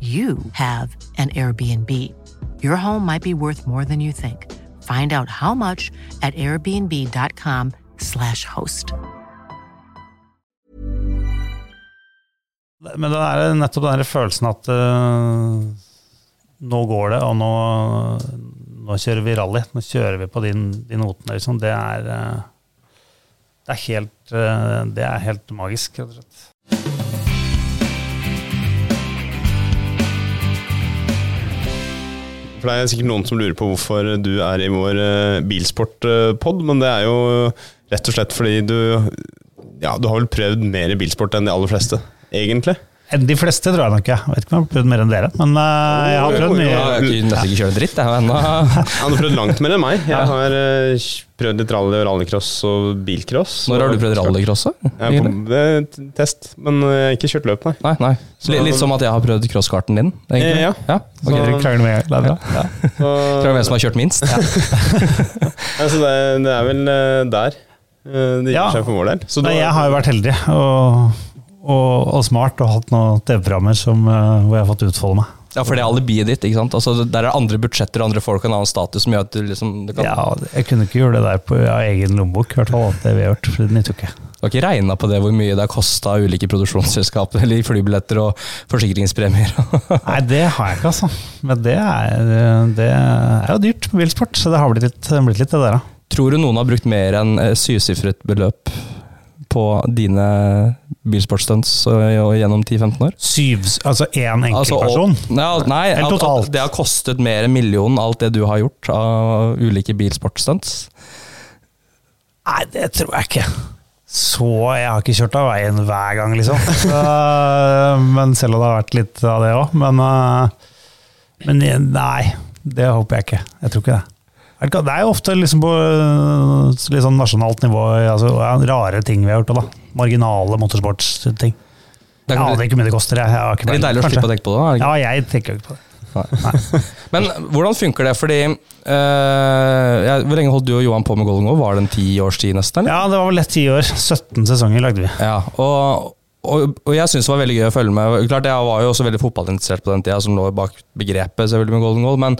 you have an Airbnb. Your home might be worth more than you think. Find out how much at airbnb.com/slash host. Men det er nettopp den følelsen at uh, nå går det, og nå, nå kjører vi rally. Nå kjører vi på de, de notene, liksom. Det er, uh, det er helt, uh, det er helt magisk, rett og slett. For det er sikkert noen som lurer på hvorfor du er i vår uh, bilsportpod, men det er jo rett og slett fordi du Ja, du har vel prøvd mer bilsport enn de aller fleste, egentlig? Enn De fleste tror jeg nok jeg. Vet ikke om jeg har prøvd mer enn dere, men uh, jeg har prøvd mye. Jeg har ikke- nesten ikke kjørt dritt, jeg. Ennå. Han har prøvd langt mer enn meg. Jeg har uh, prøvd litt rally og rallycross og bilcross. Når har du prøvd rallycross? Jeg på test, men jeg har ikke kjørt løp, nei. Nei, nei. Litt, litt som at jeg har prøvd crosskarten din, egentlig. Ja. ja. Ok, dere krangler med det er bra. Så, Tror du hvem som har kjørt minst? Ja. altså det, det er vel uh, der det gir Ja. seg for vår del. Så Nei, da- jeg har jo vært heldig og, og, og smart og hatt noen TV-programmer som, eh, hvor jeg har fått utfolde meg. ja, for det er alibiet ditt. ikke sant? Altså, Der er andre budsjetter og andre folk og en annen status som gjør at du liksom du kan, Ja, jeg kunne ikke gjøre det der på ja, egen lommebok, i hvert fall. Det vi har gjort, for det nytter ikke. Du har ikke regna på det hvor mye det har kosta ulike produksjonsselskaper eller flybilletter og forsikringspremier? Nei, det har jeg ikke, altså. Men det er, det er jo dyrt med bilsport, så det har blitt litt, blitt litt det der, da. Tror du noen har brukt mer enn eh, syvsifret beløp på dine bilsportstunts eh, gjennom 10-15 år? Syv, altså én Altså, enkeltperson? og- ja, nei, at, at det har kostet mer enn millionen, alt det du har gjort av ulike bilsportstunts. Nei, det tror jeg ikke. Så jeg har ikke kjørt av veien hver gang, liksom. Så, men selv om det har vært litt av det òg. Men, eh, men nei, det håper jeg ikke. Jeg tror ikke det. Det er jo ofte liksom på eh, litt sånn nasjonalt nivå altså, rare ting vi har gjort. Da. Marginale motorsportsting. Jeg er aner ikke hvor mye det koster. Jeg, jeg det er litt deilig å slippe å tenke på det. er det ikke? Ja, jeg tenker jo ikke på det. Men hvordan funker det? Fordi eh, ja, Hvor lenge holdt du og Johan på med Golden Goal? Var det en ti års tid nesten? eller? Ja, det var vel lett ti år. 17 sesonger lagde vi. Ja, og, og, og jeg syns det var veldig gøy å følge med. Klart Jeg var jo også veldig fotballinteressert på den tida, som lå bak begrepet selvfølgelig med Golden Goal, men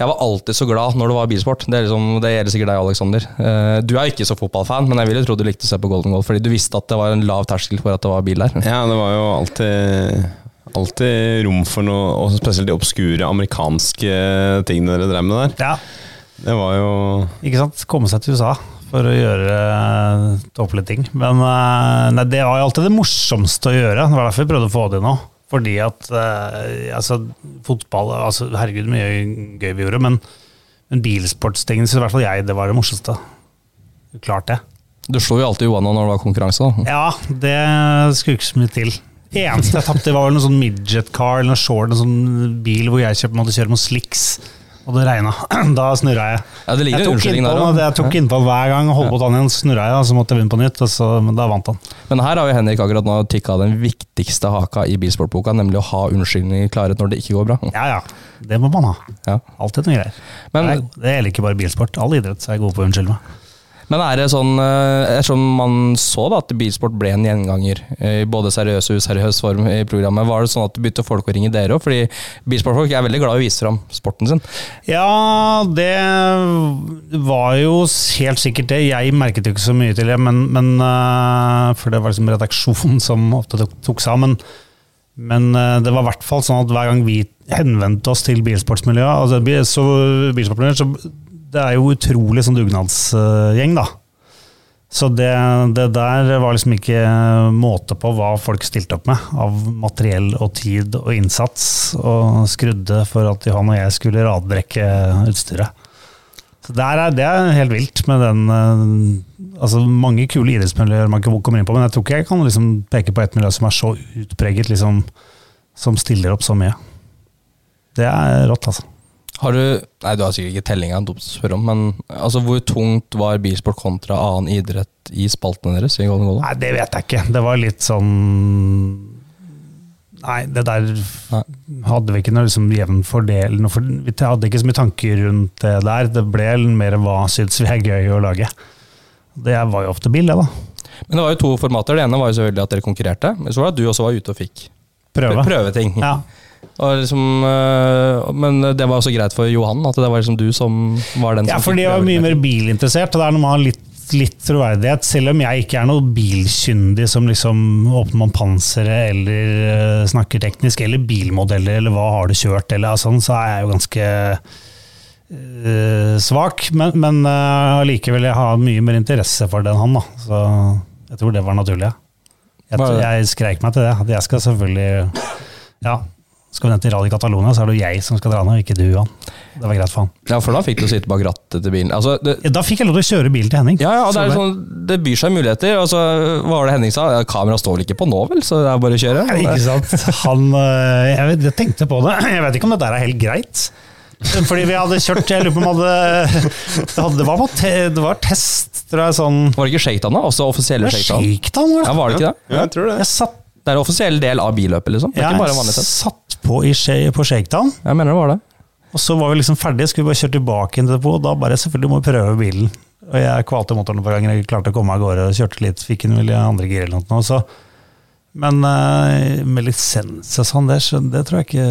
jeg var alltid så glad når det var bilsport. Det, er liksom, det gjelder sikkert deg, Alexander. Uh, du er ikke så fotballfan, men jeg ville tro du likte å se på Golden Goal, fordi du visste at det var en lav terskel for at det var bil der. Ja, det var jo alltid Alltid rom for noe, og spesielt de obskure amerikanske tingene dere drev med der. Ja, Det var jo Ikke sant? Komme seg til USA for å gjøre uh, tåpelige ting. Men eh, nei, det var jo alltid det morsomste å gjøre. Det var derfor vi prøvde å få det nå. Fordi at eh, altså, fotball altså, Herregud, mye gøy vi gjorde, men, men bilsportsting syns i hvert fall jeg det var det morsomste. Klart det. Du slo jo alltid Johanna når det var konkurranse. da. Ja, det skulle ikke så mye til. Eneste jeg tapte, var vel noen sånn midget car eller noe short, en sånn bil hvor jeg kjøpte, måtte kjøre mot slicks. Og det regna. Da snurra jeg. Ja, det ligger Jeg tok innpå, der jeg tok innpå hver gang, holdt på å ta den igjen, snurra jeg, og så måtte jeg begynne på nytt. Og så, men da vant han. Men her har jo Henrik akkurat nå tikka den viktigste haka i bilsportboka, nemlig å ha unnskyldninger klare når det ikke går bra. Ja ja, det må man ha. Ja. Alltid noen greier. Men- det, er, det gjelder ikke bare bilsport. All idrett så er jeg god på å unnskylde meg. Men er det sånn, eh, ettersom man så da at bilsport ble en gjenganger eh, i både seriøs og useriøs form i programmet, var det sånn at du begynte folk å ringe dere òg? Fordi bilsportfolk er veldig glad i å vise fram sporten sin. Ja, det var jo helt sikkert det. Jeg merket jo ikke så mye til det, men, men øh, For det var liksom redaksjonen som ofte tok, tok seg. Men, Men eh, det var i hvert fall sånn at hver gang vi henvendte oss til bilsportsmiljøet altså, så, bilsportsmiljøet, så Det er jo utrolig sånn dugnadsgjeng, da. Så det, det der var liksom ikke måte på hva folk stilte opp med av materiell og tid og innsats, og skrudde for at Johan og jeg skulle radbrekke utstyret. Så er, Det er helt vilt med den eh, altså Mange kule idrettsmiljøer man ikke kommer inn på, men jeg tror ikke jeg kan liksom peke på et miljø som er så utpreget, liksom, som stiller opp så mye. Det er rått, altså. Har du Nei, du har sikkert ikke tellinga, dumt å spørre om, men altså, hvor tungt var bilsport kontra annen idrett i spaltene deres i Golden Goal? Nei, det vet jeg ikke. Det var litt sånn Nei, det der Nei. hadde vi ikke noe liksom jevn fordel for, Vi hadde ikke så mye tanker rundt det der. Det ble mer hva syns vi er gøy å lage. Det var jo ofte bil, det, da. Men det var jo to formater. Det ene var jo selvfølgelig at dere konkurrerte, men så var det at du også var ute og fikk Prøve. prøve ting. Ja. Liksom, øh, men det var også greit for Johan, at det var liksom du som var den Ja, for de var mye mer bilinteressert, og det er noe med å ha litt, litt troverdighet. Selv om jeg ikke er noe bilkyndig som liksom åpner man panseret eller eh, snakker teknisk, eller bilmodeller, eller hva har du kjørt, eller sånn, så er jeg jo ganske øh, svak. Men, men eh, allikevel, jeg har mye mer interesse for det enn han, da. Så jeg tror det var naturlig. ja. Jeg, jeg skreik meg til det. At jeg skal selvfølgelig Ja, skal vi ned til Rally Catalonia, så er det jo jeg som skal dra ned, ikke du, Johan. Det var greit for han. Ja, for da fikk du sitte bak rattet til bilen. Altså, det, Ja, Da fikk jeg lov til å kjøre bilen til Henning. ja, ja, det, er sånn, det byr seg muligheter. Altså, hva var det Henning sa? Ja, Kameraet står vel ikke på nå, vel? Så det er bare å kjøre. Nei, Ikke sant? Han, øh, jeg, vet, jeg tenkte på det. Jeg vet ikke om det der er helt greit. Fordi vi hadde kjørt Jeg lurer på om hadde, det, hadde, var på te, det var test, tror jeg. Sånn Var det ikke shakedown, da? Også offisielle Det var shakedown? Ja, var det ikke det? Ja, jeg tror det. Jeg satt, Det er en offisiell del av billøpet, liksom. Det er ja, ikke bare vanlig test. På i, på shakedown, Jeg mener det var det. og så var vi liksom ferdige. Skulle bare kjøre tilbake inn til depot, og da bare selvfølgelig må vi prøve bilen. Og jeg kvalte motoren et par ganger, jeg klarte å komme av gårde og kjørte litt. Fikk en vel i andre gir eller noe. Så. Men øh, med lisens og sånn, det, det tror jeg ikke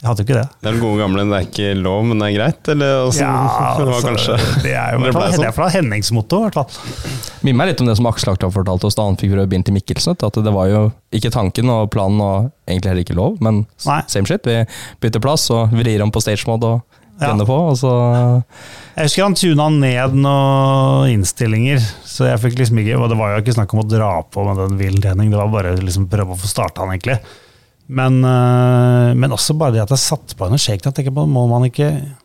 Jeg hadde jo ikke det. Det er den gode gamle 'det er ikke lov, men det er greit', eller åssen det var altså, kanskje? det er jo i Det hvert fall, sånn. er fra Hennings i hvert fall. Minner meg litt om det som Aksel Akta fortalte oss da han fikk prøve bind til Mikkelsen. At det var jo ikke tanken og planen, og egentlig heller ikke lov, men Nei. same shit. Vi bytter plass og vrir om på stage mode og Ja. på, og så Jeg husker han tuna ned noen innstillinger, så jeg fikk liksom ikke Og det var jo ikke snakk om å dra på med den vill trening, det var bare liksom prøve å få starta han, egentlig. Men, øh, men også bare det at jeg satte på en tenker på, må man ikke jeg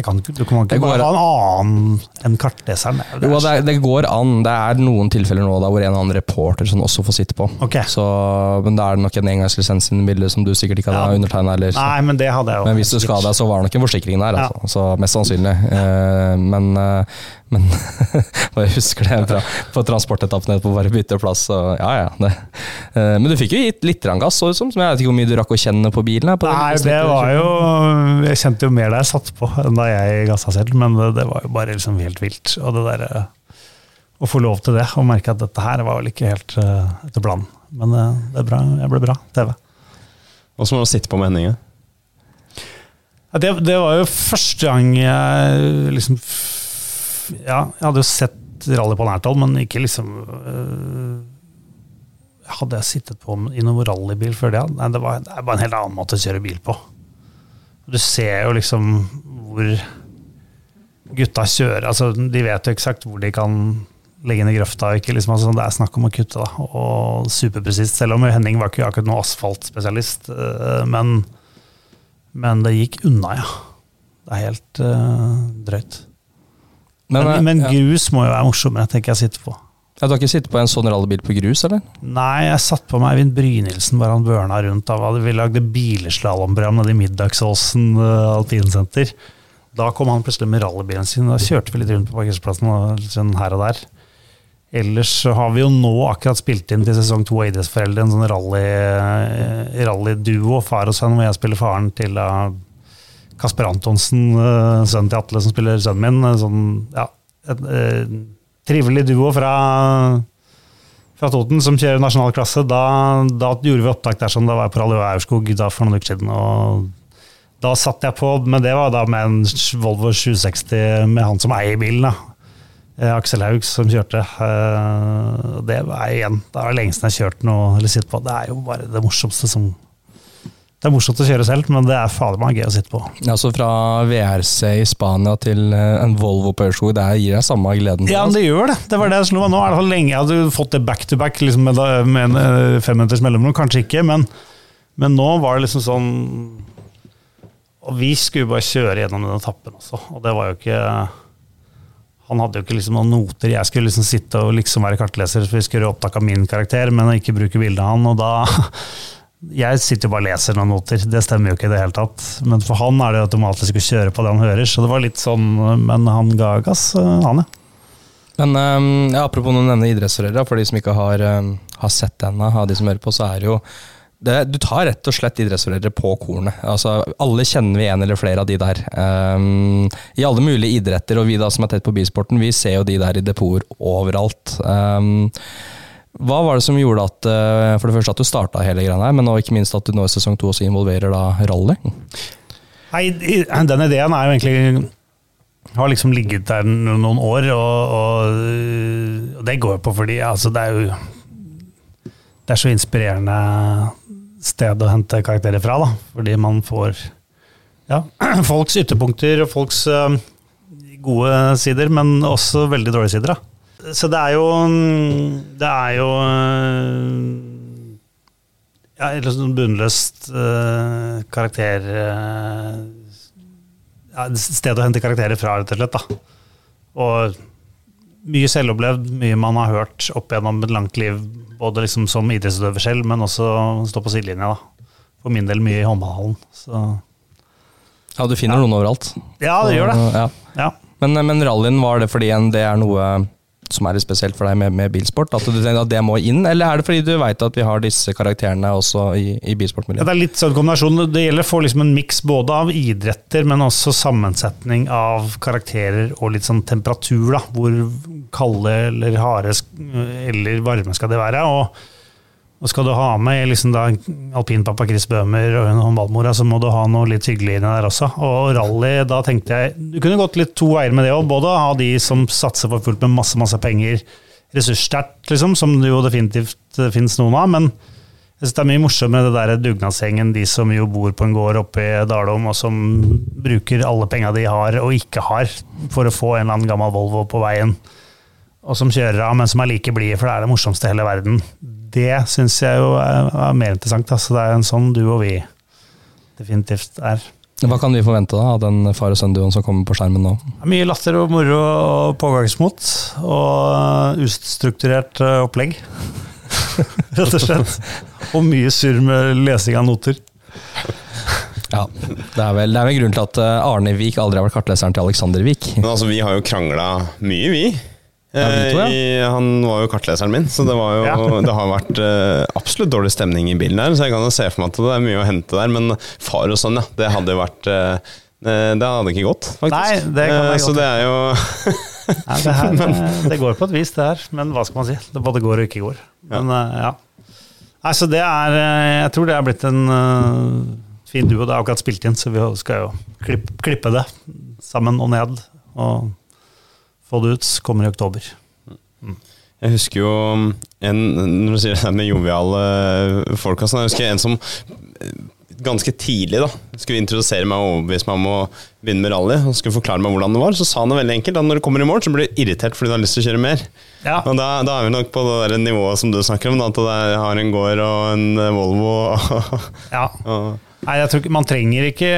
kan Du kan ikke bare ha en annen enn kartleseren. Det Jo, det, det går an. Det er noen tilfeller nå da hvor en annen reporter som også får sitte på. Okay. Så, men da er det nok en engangslisens i bildet som du sikkert ikke hadde Ja. undertegna. Nei, men det hadde jeg jo. men hvis du skal deg, så var det nok en forsikring der. Ja. Altså. Så Mest sannsynlig. Eh, men eh, men jeg husker det fra, på transportetappen etterpå, bare bytte plass. Så, ja, ja. Eh, men du fikk jo gitt litt gass, så som. Jeg vet ikke hvor mye du rakk å kjenne på bilen. her, På den Nei, det var jo Jeg kjente jo mer da jeg satt på enn da jeg gassa selv, men det, det var jo bare liksom helt vilt. Og det derre Å få lov til det, og merke at dette her var vel ikke helt uh, etter planen. Men eh, det er bra. Jeg ble bra. TV. Åssen var det å sitte på med hendingen? Ja, det, det var jo første gang jeg liksom Ja, jeg hadde jo sett rally på nært hold, men ikke liksom uh, Hadde jeg sittet på i noen rallybil før det? Nei, det, var, det er bare en helt annen måte å kjøre bil på. Du ser jo liksom hvor gutta kjører altså De vet jo eksakt hvor de kan legge ned grøfta. Ikke liksom, altså, det er snakk om å kutte, da. Og superpresist. Selv om Henning var ikke akkurat noen asfaltspesialist. øh, Men men det gikk unna, ja. Det er helt uh, drøyt. Men, men, men, ja. grus må jo være morsommere, tenker jeg å sitte på. Ja, Du har ikke sittet på en sånn rallybil på grus, eller? Nei, jeg satt på meg Eivind Brynildsen bare han børna rundt. Da vi lagde bileslalåmprogram nede i Middagsåsen uh, alpinsenter. Da kom han plutselig med rallybilen sin, da kjørte vi litt rundt på parkeringsplassen sånn her og der. Ellers har vi jo nå akkurat spilt inn til sesong to av Idrettsforeldre, en sånn rally- rallyduo, far og sønn, hvor jeg spiller faren til uh, Kasper Antonsen, uh, sønnen til Atle, som spiller sønnen min. Sånn, ja, et, eh, trivelig duo fra, fra Toten som kjører nasjonal klasse. Da, da gjorde vi opptak der, som da var på Rally Aurskog da for noen uker siden. og da satt jeg på, men det var da med en Volvo 760 med han som eier bilen. da. eh, Aksel Haug som kjørte. Eh, det var igjen Det er lengst jeg har kjørt noe eller sittet på. Det er jo bare det morsomste som Det er morsomt å kjøre selv, men det er fader meg gøy å sitte på. Altså Fra VRC i Spania til eh, en Volvo Peugeot, det gir deg samme gleden? Ja, men det gjør det. Det var det jeg slo meg nå. Er det så lenge jeg hadde fått det back to back liksom med, med en eh, femminutters mellomrom? Kanskje ikke, men, men nå var det liksom sånn Og vi skulle bare kjøre gjennom den etappen også, og det var jo ikke han hadde jo ikke liksom noen noter. Jeg skulle liksom sitte og liksom være kartleser, for vi skulle gjøre opptak av min karakter, men ikke bruke bildet av han. Og da Jeg sitter jo bare og leser noen noter, det stemmer jo ikke i det hele tatt. Men for han er det jo automatisk å kjøre på det han hører, så det var litt sånn Men han ga gass, han ja. Men um, ja, apropos å nevne idrettsforeldra, for de som ikke har, um, har sett ennå, av de som hører på, så er det jo det, du tar rett og slett idrettsforeldre på kornet. Altså, alle kjenner vi en eller flere av de der. Um, I alle mulige idretter, og vi da som er tett på bisporten, vi ser jo de der i depoter overalt. Um, hva var det som gjorde at uh, for det første at du starta hele greia her, men ikke minst at du nå i sesong to også involverer da rally? Nei, den ideen er jo egentlig har liksom ligget der noen år, og, og, og det går på fordi altså det er jo Det er så inspirerende sted å hente karakterer fra, da. Fordi man får ja, folks ytterpunkter og folks uh, gode sider, men også veldig dårlige sider. da. Så det er jo Det er jo ja, et sånn bunnløst uh, karakter uh, ja, Sted å hente karakterer fra, rett og slett. da. Og mye selvopplevd, mye man har hørt opp gjennom et langt liv, både liksom som idrettsutøver selv, men også stå på sidelinja. da. For min del mye i håndballhallen. Ja, du finner ja. noen overalt? Ja, det gjør det. Ja. Ja. Men, men rallyen, var det fordi det er noe som er litt spesielt for deg med, med, bilsport? At du tenker at det må inn, eller er det fordi du veit at vi har disse karakterene også i, i bilsportmiljøet? Det er litt sånn kombinasjon. Det gjelder å få liksom en miks både av idretter, men også sammensetning av karakterer og litt sånn temperatur. da, Hvor kalde eller harde eller varme skal det være. og og skal du ha med liksom da alpinpappa Chris Bøhmer og håndballmora, så må du ha noe litt hyggelig inni der også. Og rally, da tenkte jeg Du kunne gått litt to veier med det òg. Både ha de som satser for fullt med masse, masse penger, ressurssterkt, liksom, som det jo definitivt eh, finnes noen av. men jeg synes Det er mye morsommere det der dugnadsgjengen, de som jo bor på en gård oppe i Dalom, og som bruker alle penga de har og ikke har, for å få en eller annen gammel Volvo på veien. Og som kjører av, men som er like blide, for det er det morsomste i hele verden det syns jeg jo er, er mer interessant. Altså, det er en sånn du og vi definitivt er. Hva kan vi forvente da, av den far og sønn-duoen som kommer på skjermen nå? Mye latter og moro og pågangsmot. Og ustrukturert eh, opplegg, rett og slett. Og mye surr med lesing av noter. Ja, det er, vel, det er vel grunnen til at eh, Arne Vik aldri har vært kartleseren til Alexander Vik. Men altså, Vi har jo krangla mye, vi. Ja, to, ja. I, han var jo kartleseren min, så det, jo, ja. det har vært uh, absolutt dårlig stemning i bilen her. Så jeg kan jo se for meg at det er mye å hente der. Men far og sånn, ja. Det hadde jo vært uh, Det hadde ikke gått, faktisk. Nei, det kan jeg så det er jo Nei, det, her, det, går på et vis, det her. Men hva skal man si? Det både går og ikke går. Men ja. Nei, så det er Jeg tror det er blitt en fin duo. Det er akkurat spilt inn, så vi skal jo klippe, klippe det sammen og ned. Og få det ut. Kommer i oktober. Mm. Jeg husker jo en Når du sier det med joviale folk altså, Jeg husker en som eh, ganske tidlig da skulle introdusere meg og overbevise meg om å begynne med rally. Og skulle forklare meg hvordan det var. Så sa han det veldig enkelt. Da når du kommer i mål, så blir du irritert fordi du har lyst til å kjøre mer. Ja. Og da, da, er vi nok på det der nivået som du snakker om. Da, at jeg har en gård og en Volvo. ja. Nei, jeg tror ikke Man trenger ikke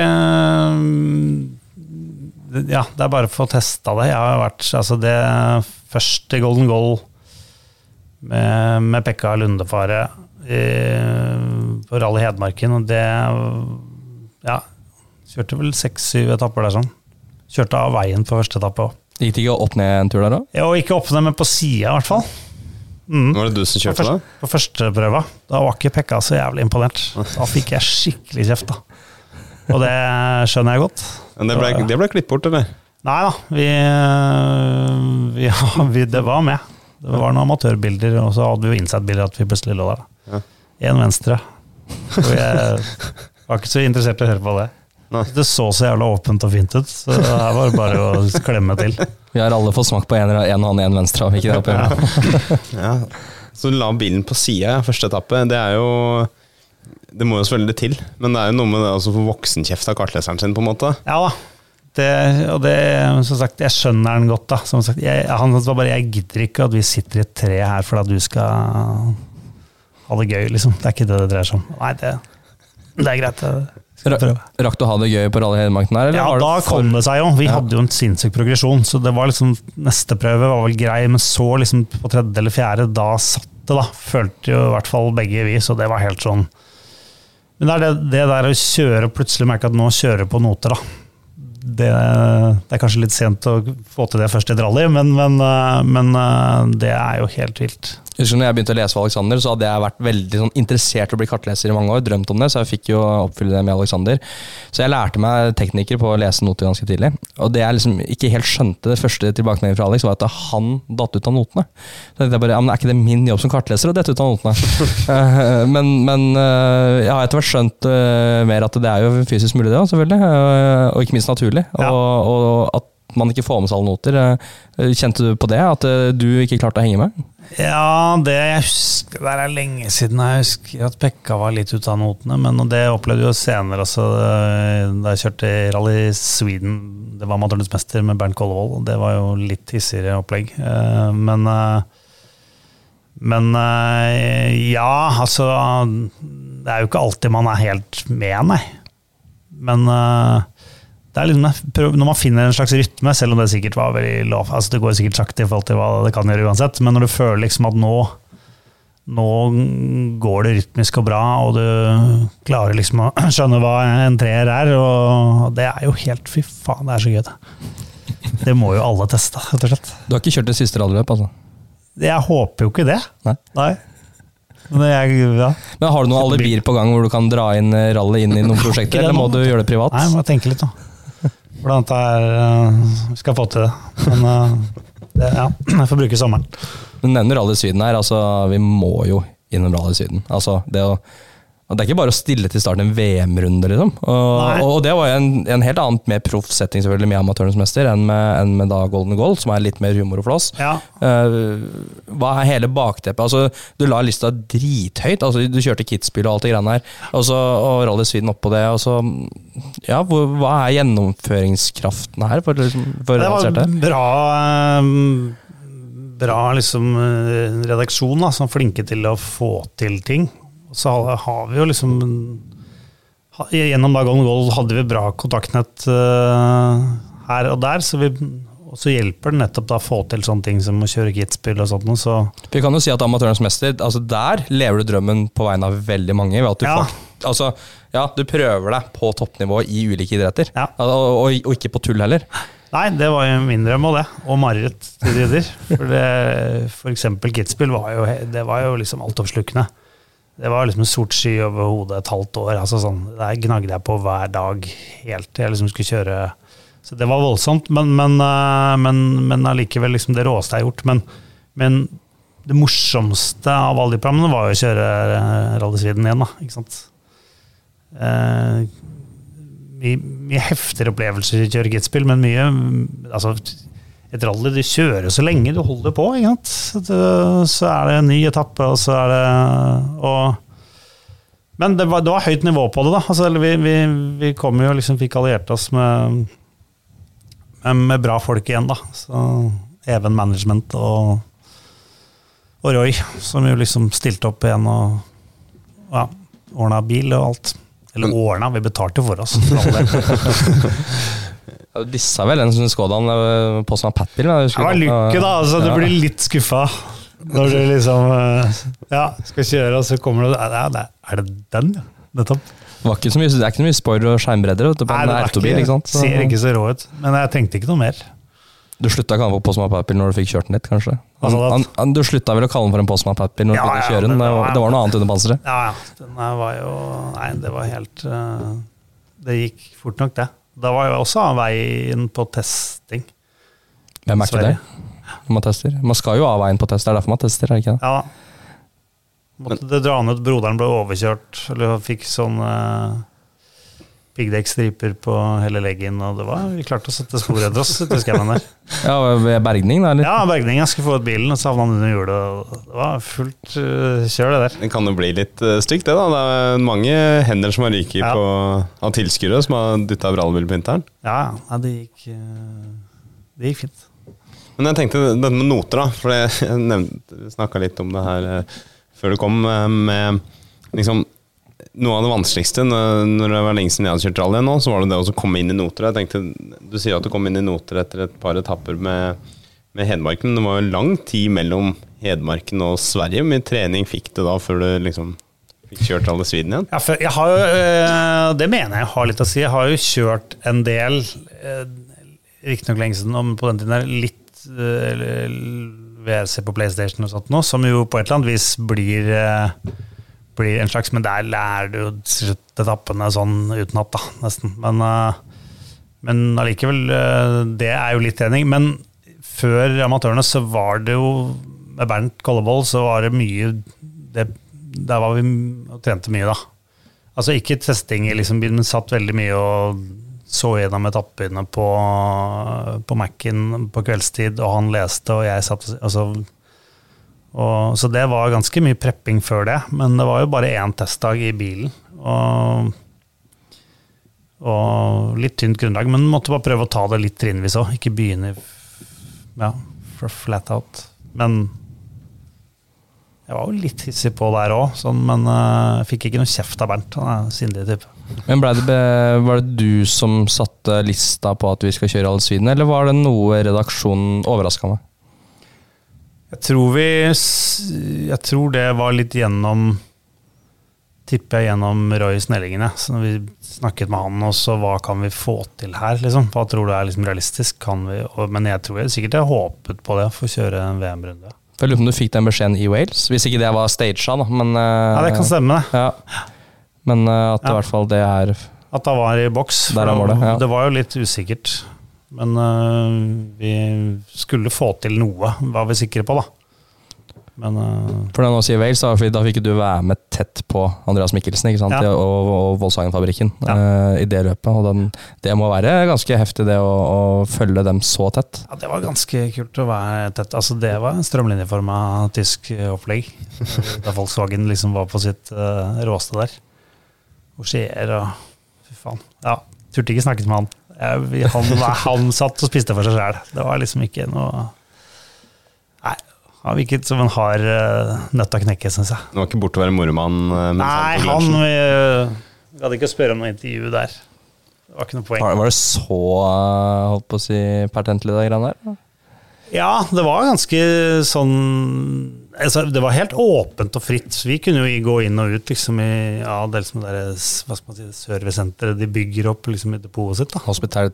ja, det er bare for å få testa det. Jeg har vært altså det første Golden Goal med, med Pekka Lundefare i, på Rally Hedmarken, og det Ja, kjørte vel seks-syv etapper der sånn. Kjørte av veien på første etappe òg. Gikk det ikke opp ned en tur der òg? Jo, ikke opp ned, men på sida i hvert fall. Mm. Var det du som kjørte da? På første prøva. Da var ikke Pekka så jævlig imponert. Da fikk jeg skikkelig kjeft, da. Og det skjønner jeg godt. Men det ble, det ble klippet bort, eller? Nei da, vi, vi, vi, det var med. Det var noen amatørbilder, og så hadde vi jo innsett-bilder at vi plutselig lå der. Én ja. venstre. Og jeg var ikke så interessert i å høre på det. Nei. Det så så jævla åpent og fint ut, så her var bare å klemme til. Vi har alle fått smakt på en og annen en venstre. Har vi ikke det oppe? Ja. Ja. Så du la bilen på sida, første etappe. Det er jo Det må jo selvfølgelig til, men det er jo noe med det å få voksenkjeft av kartleseren sin, på en måte. Ja da. Det, og det, som sagt, jeg skjønner den godt. da. Som sagt, jeg, han var bare, jeg gidder ikke at vi sitter i et tre her for at du skal ha det gøy, liksom. Det er ikke det det dreier seg om. Nei, det, det er greit. Rakk du å ha det gøy på Rally Hedmarken her? eller Ja, da for- kom det seg jo. Vi Ja. hadde jo en sinnssyk progresjon, så det var liksom Neste prøve var vel grei, men så liksom på tredje eller fjerde, da satt det, da. Følte jo i hvert fall begge vi, så det var helt sånn Men det er det, det der å kjøre og plutselig merke at nå kjører på noter, da. Det, det er kanskje litt sent å få til det først i rally, men, men, eh, men eh, det er jo helt vilt. Jeg husker når jeg begynte å lese for Alexander, så hadde jeg vært veldig sånn, interessert i å bli kartleser i mange år. Drømt om det, så jeg fikk jo oppfylle det med Alexander. Så jeg lærte meg teknikker på å lese noter ganske tidlig. Og det jeg liksom ikke helt skjønte, det første tilbakemeldingen fra Alex, var at han datt ut av notene. Så tenkte jeg bare, ja, men Er ikke det min jobb som kartleser å dette ut av notene? Eh, men men eh, jeg har etter hvert skjønt eh, mer at det er jo fysisk mulig, det òg, selvfølgelig. og ikke minst naturlig. Ja. Og, og at man ikke får med seg alle noter. Eh, Kjente du på det? At eh, du ikke klarte å henge med? Ja, det jeg husker, det er lenge siden. Jeg husker at Pekka var litt ute av notene, men det opplevde jeg senere også, eh, da jeg kjørte i Rally Sweden. Det var amatørenes mester med Bernt Kollevold, det var jo litt hissigere opplegg. Men, men ja, altså Det er jo ikke alltid man er helt med, nei. Men liksom, når man finner en slags rytme, selv om det sikkert var veldig lov, altså det går sikkert sakte i forhold til hva det kan gjøre uansett, men når du føler liksom at nå, nå går det rytmisk og bra, og du klarer liksom å skjønne hva en treer er, og det er jo helt Fy faen, det er så gøy, det. Det må jo alle teste, rett og slett. Du har ikke kjørt det siste rallyløp, altså? Jeg håper jo ikke det. Nei. Nei. Men jeg, ja. Men Har du noen alibier på gang hvor du kan dra inn eh, rally inn i noen prosjekter, eller må du gjøre det privat? Nei, må tenke litt, da. Hvordan det er øh, Vi skal få til det. Men øh, det, ja, jeg får bruke sommeren. Du nevner Rally Syden her, altså vi må jo innom Rally Syden. Altså, det, å, og det er ikke bare å stille til start en VM-runde, liksom. Og, og det var jo en, en helt annen, mer proff setting selvfølgelig med Amatørenes mester enn med, enn med da Golden Goal, som er litt mer humor og flås. Ja. Uh, hva er hele bakteppet? Altså, du la lista drithøyt. Altså, du kjørte Kitzbühel og alt det greiene her, og, så, og Rally Sweden oppå det. Og så, ja, hvor, hva er gjennomføringskraften her for, liksom, for Det var en bra um Bra liksom øh, redaksjon, da, som er flinke til å få til ting. Så har, vi jo liksom Gjennom da Golden Goal hadde vi bra kontaktnett øh, her og der, så vi og så hjelper det nettopp da å få til sånne ting som å kjøre kitspill og sånt. Så Vi kan jo si at Amatørens mester, altså der lever du drømmen på vegne av veldig mange. Ved at du, Ja. Får, altså, ja, du prøver deg på toppnivå i ulike idretter, Ja. og, og, og ikke på tull heller. Nei, det var jo min drøm og det. Og mareritt til tider. For, det- for eksempel Kitzbühel var jo, det var jo liksom altoppslukende. Det var liksom en sort sky over hodet et halvt år. altså sånn, Der gnagde jeg på hver dag helt til jeg liksom skulle kjøre. Så det var voldsomt, men, men, eh, men, men allikevel liksom det råeste jeg har gjort. Men, men det morsomste av alle de programmene var jo å kjøre Rallysviden igjen, da. ikke sant? Eh, mye, mye heftigere opplevelser i kjøre men mye altså, Et rally du kjører så lenge du holder på? Så, det- så er det en ny etappe, og så er det og, Men det var, det var høyt nivå på det, da. Altså, vi, vi, vi kom jo liksom, fikk alliert oss med, med, med bra folk igjen, da. Så Even Management og, og Roy, som jo liksom stilte opp igjen og ja, ordna bil og alt. Eller ordna, vi betalte for oss. for. Ja, Du dissa vel en sånn Skodaen eh, på som Pat-bil? Det var lykke, da. Altså, du blir litt skuffa når du liksom eh, Ja, skal kjøre, og så kommer du Er det- Er det den? Nettopp. Det, var ikke så mye, det er ikke så mye spoiler og skjermbredder du, på Nei, en det er autobil. ikke sant? Så- ser ikke så rå ut. Men jeg tenkte ikke noe mer. Du slutta å kalle den for Postman Pat-bil når du fikk kjørt den litt, kanskje? Han, du? han, han, du slutta vel å kalle den for en Postman Pat-bil når du Ja, begynte å kjøre den? Det var- det var noe annet under panseret? Ja, ja. Den var jo Nei, det var helt uh, Det gikk fort nok, det. Da var jo også av veien på testing. Hvem er ikke det? Når man tester. Man skal jo av veien på test, det er derfor man tester, er det ikke det? Ja. Måtte det dra ned, broderen ble overkjørt, eller fikk sånn eh, piggdekkstriper på hele leggen, og det var, vi klarte å sette spor etter oss ute i skauen der. Ja, ved bergning, da? eller? Ja, bergning. Jeg skulle få ut bilen, og så havna han under hjulet. Det var fullt uh, kjør, det der. Det kan jo bli litt uh, stygt, det. da Det er mange hender som har ryket Ja. på av tilskuere som har dytta brallbil på vinteren. Ja, ja, det gikk, uh, det gikk fint. Men jeg tenkte dette med noter, da. For jeg snakka litt om det her eh, før du kom, eh, med liksom noe av det vanskeligste når det var lenge siden jeg hadde kjørt rally nå, så var det det å komme inn i noter. Jeg tenkte, Du sier at du kom inn i noter etter et par etapper med, med Hedmarken. Det var jo lang tid mellom Hedmarken og Sverige. Hvor mye trening fikk du da før du liksom fikk kjørt alle svidene igjen? Ja, for jeg har jo, eh, det mener jeg har litt å si. Jeg har jo kjørt en del, uh, riktignok lenge siden, om på den tiden der, litt uh, WRC på PlayStation og sånt nå, som jo på et eller annet vis blir, eh, blir en slags Men der lærer du jo etappene sånn utenat, da, nesten. Men, eh, men allikevel, eh, det er jo litt trening. Men før amatørene så var det jo Med Bernt Kollevold så var det mye det, Der var vi og trente mye, da. Altså ikke testing liksom men satt veldig mye og så gjennom etappene på, på Mac-en på kveldstid, og han leste, og jeg satt altså, og, Så det var ganske mye prepping før det, men det var jo bare én testdag i bilen. Og, og litt tynt grunnlag, men måtte bare prøve å ta det litt trinnvis òg, ikke begynne ja, flat out. Men jeg var jo litt hissig på der òg, sånn, men uh, fikk ikke noe kjeft av Bernt. Han er sindig type. Men ble det be, Var det du som satte lista på at vi skal kjøre alle svinene, eller var det noe redaksjonen overraska med? Jeg tror vi Jeg tror det var litt gjennom Tipper jeg gjennom Roy Snellingen. jeg. Så når vi snakket med han også, hva kan vi få til her? liksom? Hva tror du er liksom realistisk? Kan vi, og, men jeg tror jeg sikkert jeg håpet på det, for å kjøre en VM-runde. Jeg lurer på om du fikk den beskjeden i Wales, hvis ikke det var staged, da. Men, eh, Ja, det kan stemme, det. Ja. Men eh, at det i hvert fall det er At han var i boks. Der var det, ja. Det var jo litt usikkert. Men uh, vi skulle få til noe, var vi sikre på, da. Men uh, For jeg sier Wales, da, da fikk du være med tett på Andreas Mikkelsen ikke sant? Ja. og, og Volkswagen-fabrikken Ja. uh, i det løpet. Og den, det må være ganske heftig, det å, å følge dem så tett. ja, det var ganske kult å være tett. Altså, det var en strømlinjeforma tysk opplegg. Da Volkswagen liksom var på sitt råeste der. Og skjer og Fy faen. Ja, turte ikke snakket med han. Jeg, han. Han satt og spiste for seg sjæl. Det var liksom ikke noe Nei. Han virket som en hard uh, nøtt å knekke, syns jeg. Det var ikke borte å være moromann? eh, Nei, han vi, vi hadde ikke å spørre om noe intervju der. Det var ikke noe poeng. Var, var det så eh, holdt på å si, pertentlig, de greiene der? Ja, det var ganske sånn altså, Det var helt åpent og fritt. Vi kunne jo gå inn og ut liksom i ja, det liksom der, hva skal man si, servicesenteret de bygger opp liksom i depotet sitt. da.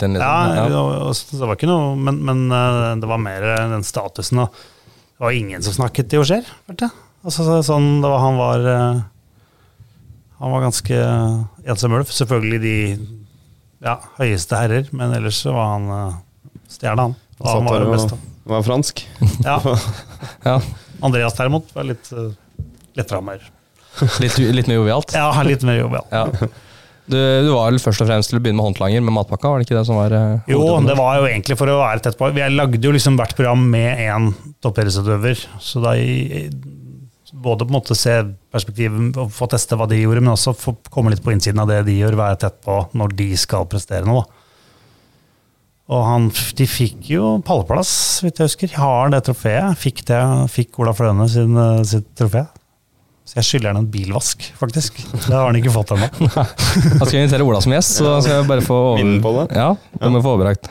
inn liksom. Ja, Ja. og- og det var ikke noe Men, men eh, det var mer den statusen. Og det var ingen som snakket i følte jeg. Altså, sånn, det var, han var eh, Han var ganske ensom ulv. Selvfølgelig de ja, høyeste herrer, men ellers så var han uh, stjerna, han. Han var da. var fransk. Ja. Ja. Andreas derimot var litt uh, lettere humør. Litt, litt mer jovialt. Ja, litt mer jovialt. Ja. Du, du var vel først og fremst til å begynne med håndlanger med matpakka, var det ikke det som var Uh, Jo, det var jo egentlig for å være tett på. Vi lagde jo liksom hvert program med én toppidrettsutøver. Så da i, både på en måte se perspektivet og få teste hva de gjorde, men også få komme litt på innsiden av det de gjør, være tett på når de skal prestere noe. Og han, de fikk jo pallplass, hvis jeg husker. Har han det trofeet. Fikk, det, fikk Ola Fløne sin, eh, sitt trofé. Så jeg skylder han en bilvask, faktisk. Det har han ikke fått ennå. Da skal jeg invitere Ola som gjest, så skal jeg bare få det. Ja, det må vi få overrakt.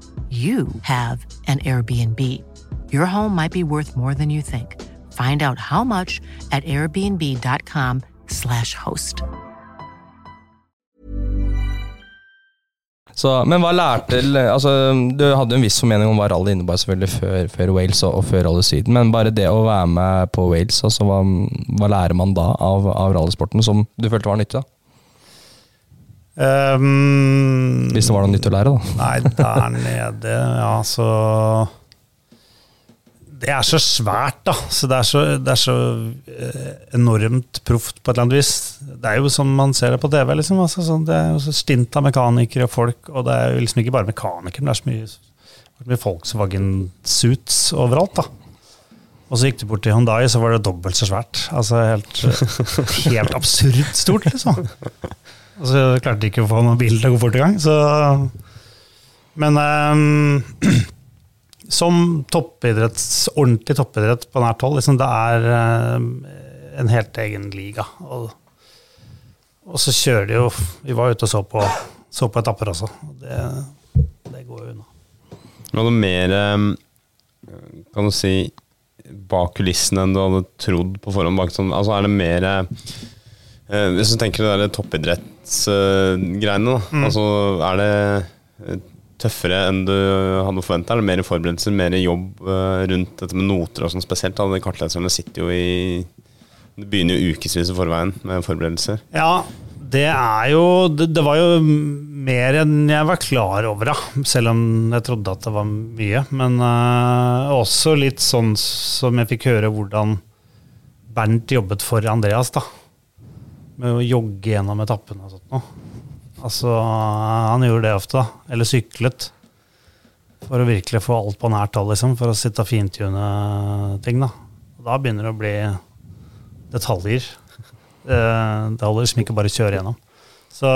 you have an Airbnb. Your home might be worth more than you think. Find out how much at airbnb.com/slash host. Så, men hva lærte altså, Du hadde en viss formening om hva rally innebar selvfølgelig før, før Wales og, og før Rally Syden, men bare det å være med på Wales, altså, hva, hva lærer man da av, av rallysporten som du følte var nyttig? da? Um, Hvis det var noe nytt å lære, da. Nei, der nede, ja, så Det er så svært, da. Så det er så, det er så eh, enormt proft på et eller annet vis. Det er jo som man ser det på TV. liksom. Altså, sånn, det er jo så stint av mekanikere og folk, og det er jo liksom ikke bare mekanikere, men det er så mye, så mye Volkswagen-suits overalt. da. Og så gikk du bort til Hyundai, så var det dobbelt så svært. Altså helt, helt absurd stort, liksom. Og så klarte ikke å få noen bil til å gå fort i gang. Så Men um, som toppidretts, ordentlig toppidrett på nært hold, liksom, det er um, en helt egen liga. Og, og, så kjører de jo Vi var ute og så på, så på etapper også. Det, det går jo unna. Var det mer kan du si, bak kulissene enn du hadde trodd på forhånd? Bak, sånn, altså er det mer eh, Hvis du tenker det der toppidrettsgreiene, da. mm. altså er det tøffere enn du hadde forventa? Er det mer forberedelser, mer jobb uh, rundt dette med noter og sånn spesielt? Da? De kartleserne sitter jo i Det begynner jo ukevis i forveien med forberedelser. Ja, det er jo det, det, var jo mer enn jeg var klar over, da. Selv om jeg trodde at det var mye. Men uh, også litt sånn som jeg fikk høre hvordan Bernt jobbet for Andreas, da. Med å jogge gjennom etappene og sånt noe. Altså, han gjorde det ofte, da. Eller syklet. For å virkelig få alt på nært hold, liksom. For å sitte og fintune ting, da. Og da begynner det å bli detaljer. Det holder liksom ikke bare å kjøre gjennom. Så,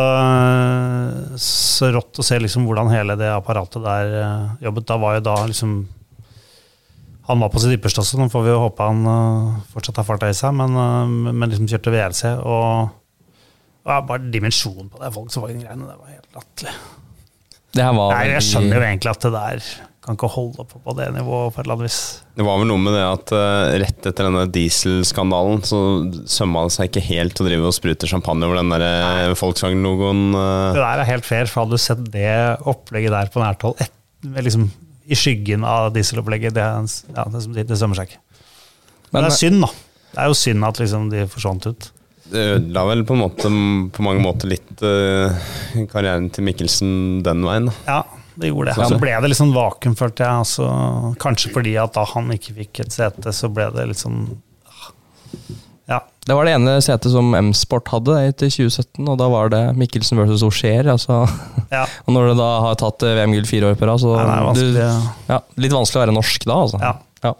så rått å se liksom hvordan hele det apparatet der eh, jobbet. Da var jo da liksom Han var på sitt ypperste også, nå får vi jo håpe han uh, fortsatt har farta i seg, men, uh, men liksom kjørte VLC. og ja, bare dimensjonen på det folk som var Volkswagen-greiene, det var helt latterlig. Nei, jeg skjønner jo egentlig at det der kan ikke holde på på det nivået på et eller annet vis. Det var vel noe med det at uh, rett etter denne dieselskandalen så sømma det seg ikke helt å drive og sprute champagne over den der Volkswagen-logoen. Uh. Det der er helt fair, for hadde du sett det opplegget der på nært hold, liksom, i skyggen av dieselopplegget, det, ja, det, det sømmer seg ikke. Men, Men det er synd, da. Det er jo synd at liksom, de forsvant ut. Det ødela vel på, en måte, på mange måter litt uh, karrieren til Mikkelsen den veien. Ja, det gjorde det. Så ble det litt sånn vakuum, følte jeg. Altså, kanskje fordi at da han ikke fikk et sete, så ble det litt sånn Ja. Det var det ene setet som M-Sport hadde etter 2017, og da var det Mikkelsen versus Aucher. Altså. Ja. og når du da har tatt VM-gull fire år på rad, så Nei, det er ja. ja, Litt vanskelig å være norsk da, altså. Ja. ja.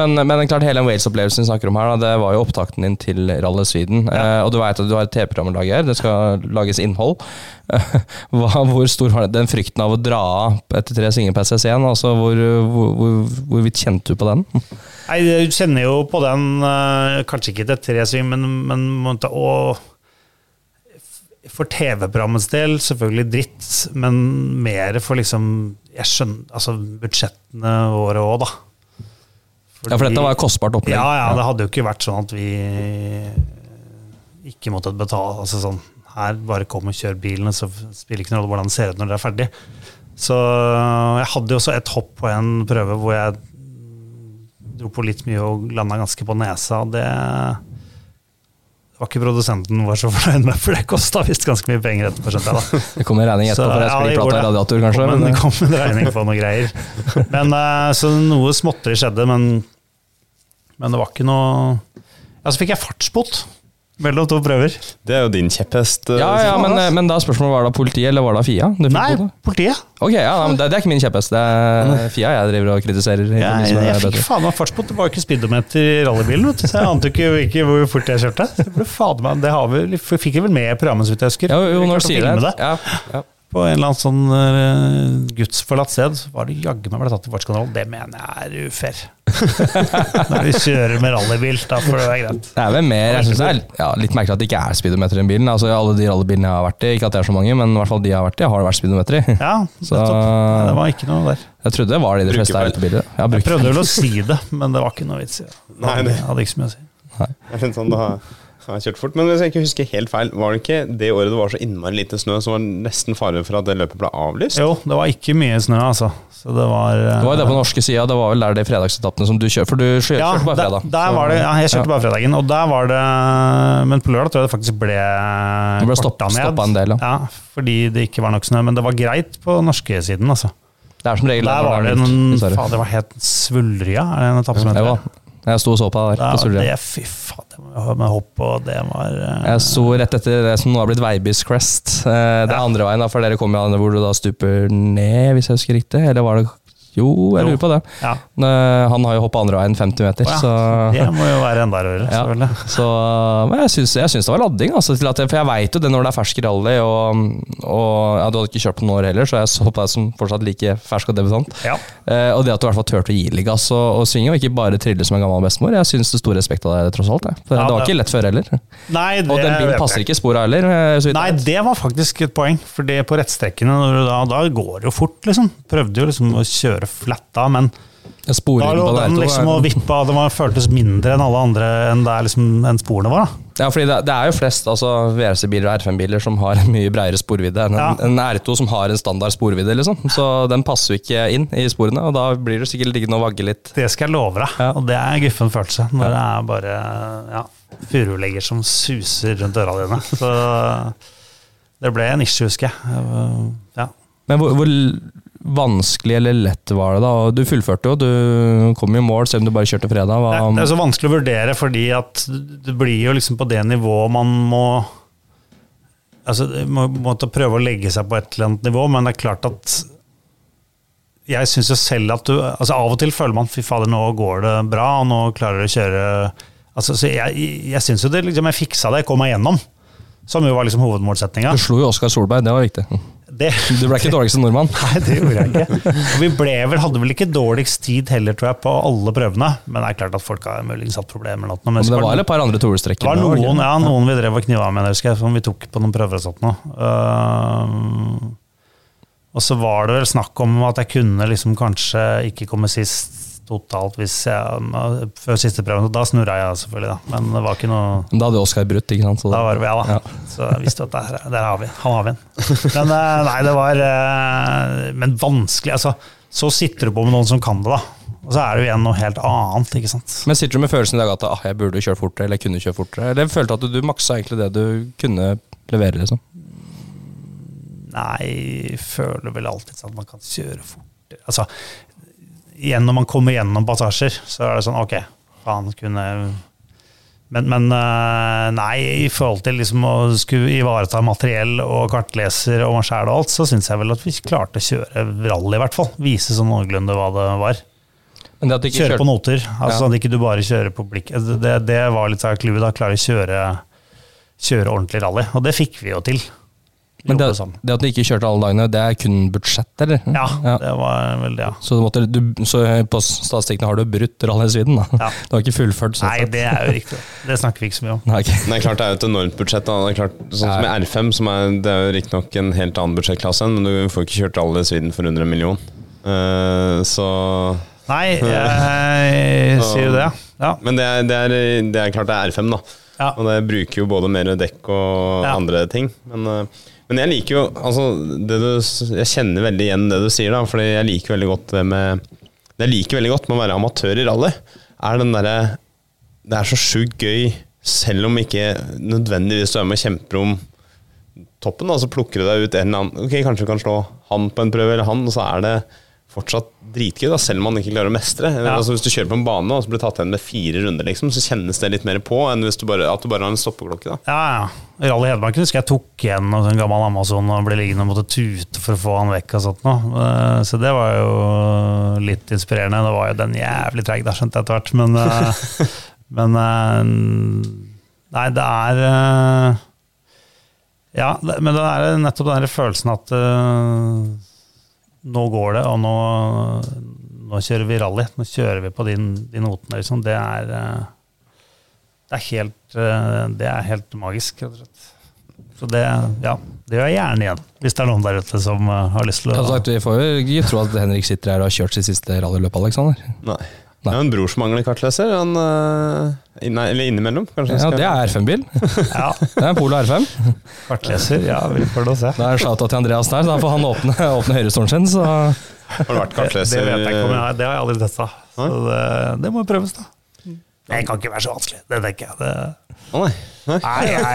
Men, men klart hele Wales-opplevelsen vi snakker om her, da, det var jo opptakten din til Rally Sweden. Ja. Eh, og du vet at du har et TV-program å lage her, det skal lages innhold. Hva, hvor stor var den frykten av å dra av etter tre singler på SS1? Altså, hvor, hvor, hvor, hvorvidt kjente du på den? Nei, Du kjenner jo på den, eh, kanskje ikke til tre sving, men, men å, for TV-programmets del selvfølgelig dritt, men mer for liksom jeg skjønner, altså budsjettene våre òg, da. Ja, for dette var et kostbart opplegg. Ja, ja, det hadde jo ikke vært sånn at vi ikke måtte betale. altså sånn, Her, bare kom og kjør bilen, så spiller ikke noen rolle hvordan det ser ut når det er ferdig. Så jeg hadde jo også et hopp på en prøve hvor jeg dro på litt mye og landa ganske på nesa. det var ikke produsenten var så fornøyd med, for det kosta visst ganske mye penger etterpå. skjønte jeg da. Det kom en regning etterpå for jeg skulle ja, prate radiator, kanskje? Men, det kom en regning på noe greier. Men, eh, så noe småtteri skjedde, men men det var ikke noe Ja, så fikk jeg fartsbot. Mellom to prøver. Det er jo din kjepphest. eh, Ja, ja, men, eh, men da spørsmålet var det politiet eller var det Fia? Du fikk Nei, på det? politiet. Ok, ja, men det, det er ikke min kjepphest. Det er Fia jeg driver og kritiserer. Ja, Jeg, jeg fikk faen meg fartsbot. Det var jo ikke speedometer i rallybilen, vet du. så jeg ante ikke, ikke hvor fort jeg kjørte. Det, ble fader meg, det har vi, fikk jeg vel med i programmet, så vidt jeg husker. Jo, jo, når du sier det. det. Ja, ja. På en eller annen sånn uh, gudsforlatt sted så var det jaggu meg ble tatt i fartskontroll. Det mener jeg er ufair. Når vi kjører med rallybil, da får det være greit. Det er vel mer, jeg synes det er ja, litt merkelig at det ikke er speedometer i den bilen. Altså Alle de rallybilene jeg har vært i, ikke at det er så mange, men i hvert fall de jeg har vært i, har det vært speedometer i. Ja, Så- Nei, Det var ikke noe der. Jeg trodde det var det de fleste bilen Jeg bruker- prøvde vel å si det, men det var ikke noe vits i det. Nei, det- hadde ikke så mye å si. Jeg synes sånn, da har jeg kjørt fort. Men hvis jeg ikke husker helt feil, var det ikke det året det var så innmari lite snø, som var nesten fare for at det løpet ble avlyst? Jo, det var ikke mye snø, altså. Så det var eh, Det var jo det på norske sida, det var vel der de fredagsetappene som du kjører, for du kjører, Ja, kjørte bare der, fredag. der Så- var det, ja, jeg kjørte Ja. bare fredagen, og der var det Men på lørdag tror jeg det faktisk ble Det ble stopp- korta ned. stoppa en del, ja. ja. Fordi det ikke var nok snø. Men det var greit på norske siden, altså. Det er som regel Der var det en det var helt Svulrya, er det en etappe som heter det? Jeg sto og så på det der. Ja, på Solrød. det, fy faen, med hopp og det var uh... Jeg sto rett etter det som nå har blitt Veibys Crest. Uh, Det er Ja. andre veien, da, for dere kommer jo an hvor du da stuper ned, hvis jeg husker riktig. Eller var det Jo, jeg lurer på det. Ja, Han har jo hoppa andre veien 50 meter, ja, så det må jo være enda rarere, Ja. selvfølgelig. Så men jeg syns, det var ladding. Altså, jeg, for jeg veit jo det når det er fersk rally, og, og ja, du hadde ikke kjørt på noen år heller, så jeg så på deg som fortsatt like fersk og debutant. Ja. Eh, og det at du i hvert fall turte å gi litt gass og, og svinge, og ikke bare trille som en gammel bestemor. Jeg syns det stor respekt av deg, tross alt. Ja, det var ikke lett før heller. Nei, det Og den bilen passer ikke spora heller. eh, Nei, det var faktisk et poeng. For det på rettstrekkene, da, da går det jo fort, liksom. Prøvde jo liksom å kjøre flatt fletta, men da lå den liksom R2 og er- vippa, det var, føltes mindre enn alle andre enn der liksom, enn sporene var. da. Ja, fordi det, det er jo flest altså VRC-biler og R5-biler som har en mye bredere sporvidde enn en, Ja. en R2 som har en standard sporvidde. liksom. Så den passer jo ikke inn i sporene, og da blir du sikkert liggende og vagge litt. Det skal jeg love deg. Ja. Og det er en guffen følelse når det er bare ja, furulegger som suser rundt øra dine. Så det ble en issue, husker jeg. Ja. Men hvor, hvor vanskelig eller lett var det, da? Du fullførte jo, du kom i mål selv om du bare kjørte fredag. Hva, det er så vanskelig å vurdere, fordi at det blir jo liksom på det nivået man må Altså, må måtte prøve å legge seg på et eller annet nivå, men det er klart at jeg syns jo selv at du altså Av og til føler man fy fader, nå går det bra, og nå klarer du å kjøre altså, så Jeg, jeg syns jo det liksom, jeg fiksa det, jeg kom meg gjennom. Som jo var liksom hovedmålsettinga. du slo jo Oskar Solberg, det var viktig. Det, Du ble ikke dårligste nordmann. Nei, det gjorde jeg ikke. Og vi ble vel, hadde vel ikke dårligst tid heller, tror jeg, på alle prøvene. Men det er klart at folk har muligens hatt problemer. noe, Men men det var vel et par andre det var noen, ja, noen vi drev og kniva med, husker jeg, som vi tok på noen prøver og sånt nå. Uh, og så var det vel snakk om at jeg kunne liksom kanskje ikke komme sist totalt hvis jeg, før siste prøven. Da snurra jeg selvfølgelig, da. Men det var ikke noe Da hadde Oskar brutt, ikke sant? Så da var det ja da. Ja. Så jeg visste at der, der har vi Han har vi en. Men eh, nei, det var eh, Men vanskelig, altså. Så sitter du på med noen som kan det, da. Og så er det jo igjen noe helt annet, ikke sant. Men sitter du med følelsen i dag at ah, jeg burde kjøre fortere, eller jeg kunne kjøre fortere? Eller følte at du maksa egentlig det du kunne levere, liksom? Nei, føler vel alltid sånn at man kan kjøre fortere. Altså, igjen når man kommer gjennom passasjer, så er det sånn ok, faen kunne men, men eh, nei, i forhold til liksom å skulle ivareta materiell og kartleser og meg sjæl og alt, så syns jeg vel at vi klarte å kjøre rally, i hvert fall. Vise sånn noenlunde hva det var. Men det Kjøre på noter, altså Ja. sånn at ikke du bare kjører på blikk. Altså, Det, det var litt av clouet. Klare å kjøre, kjøre ordentlig rally. Og det fikk vi jo til. Men det, det at du ikke kjørte alle dagene, det er kun budsjett, eller? Ja, det var vel det, ja. Så, du måtte, du, så på statistikkene har du brutt rally-Sweden, da? Ja. Du har ikke fullført sånn Nei, sett? det er jo riktig. Det snakker vi ikke så mye om. Nei, ok. Det er klart det er jo et enormt budsjett. Da. Det er klart, sånn som i R5, som er, det er jo riktignok en helt annen budsjettklasse, men du får ikke kjørt alle Sweden for under en million. Uh, så Nei, jeg sier jo det. Ja. Men det er, det, er, det er klart det er R5, da. Ja. Og det bruker jo både mer dekk og Ja. andre ting. Men, eh, men jeg liker jo altså, du, Jeg kjenner veldig igjen det du sier, da. Fordi jeg liker veldig godt det med Det jeg liker veldig godt med å være amatør i rally, er den derre Det er så sjukt gøy, selv om ikke nødvendigvis du er med og kjemper om toppen, da, så plukker du deg ut en eller annen Ok, kanskje du kan slå han på en prøve, eller han, og så er det fortsatt dritgøy, da, selv om man ikke klarer å mestre. Ja. Altså, hvis du kjører på en bane og så blir tatt igjen med fire runder, liksom, så kjennes det litt mer på enn hvis du bare, at du bare har en stoppeklokke. da. Ja, ja. Rally Hedmark husker jeg tok igjen en sånn gammel Amazon og ble liggende og måtte tute for å få han vekk. og sånt nå. Eh, Så det var jo litt inspirerende. Det var jo den jævlig treig, da, skjønte jeg etter hvert. Men, eh, men eh, Nei, det er Ja, men det er nettopp den følelsen at nå går det, og nå, nå kjører vi rally. Nå kjører vi på de, de notene, liksom. Det er eh, det er helt, eh, det er helt magisk, rett og slett. Så det, ja, det gjør jeg gjerne igjen, hvis det er noen der ute som eh, har lyst til å sagt, vi får jo ikke tro at Henrik sitter her og har kjørt sitt siste rallyløp, Alexander. Nei. Det er en bror som mangler kartleser. Han, eh, nei, eller innimellom, kanskje. Ja, det er R5-bil. Ja, Det er en Polo R5. kartleser. Ja, vi får da se. Da er shouta til Andreas der. Da får han åpne, åpne høyrestolen sin. Så Har du vært Det, det vet jeg ikke om jeg har. Det har jeg aldri testa. Så det, det må prøves, da. Det kan ikke være så vanskelig. Det tenker jeg. Det, Å nei. nei. nei,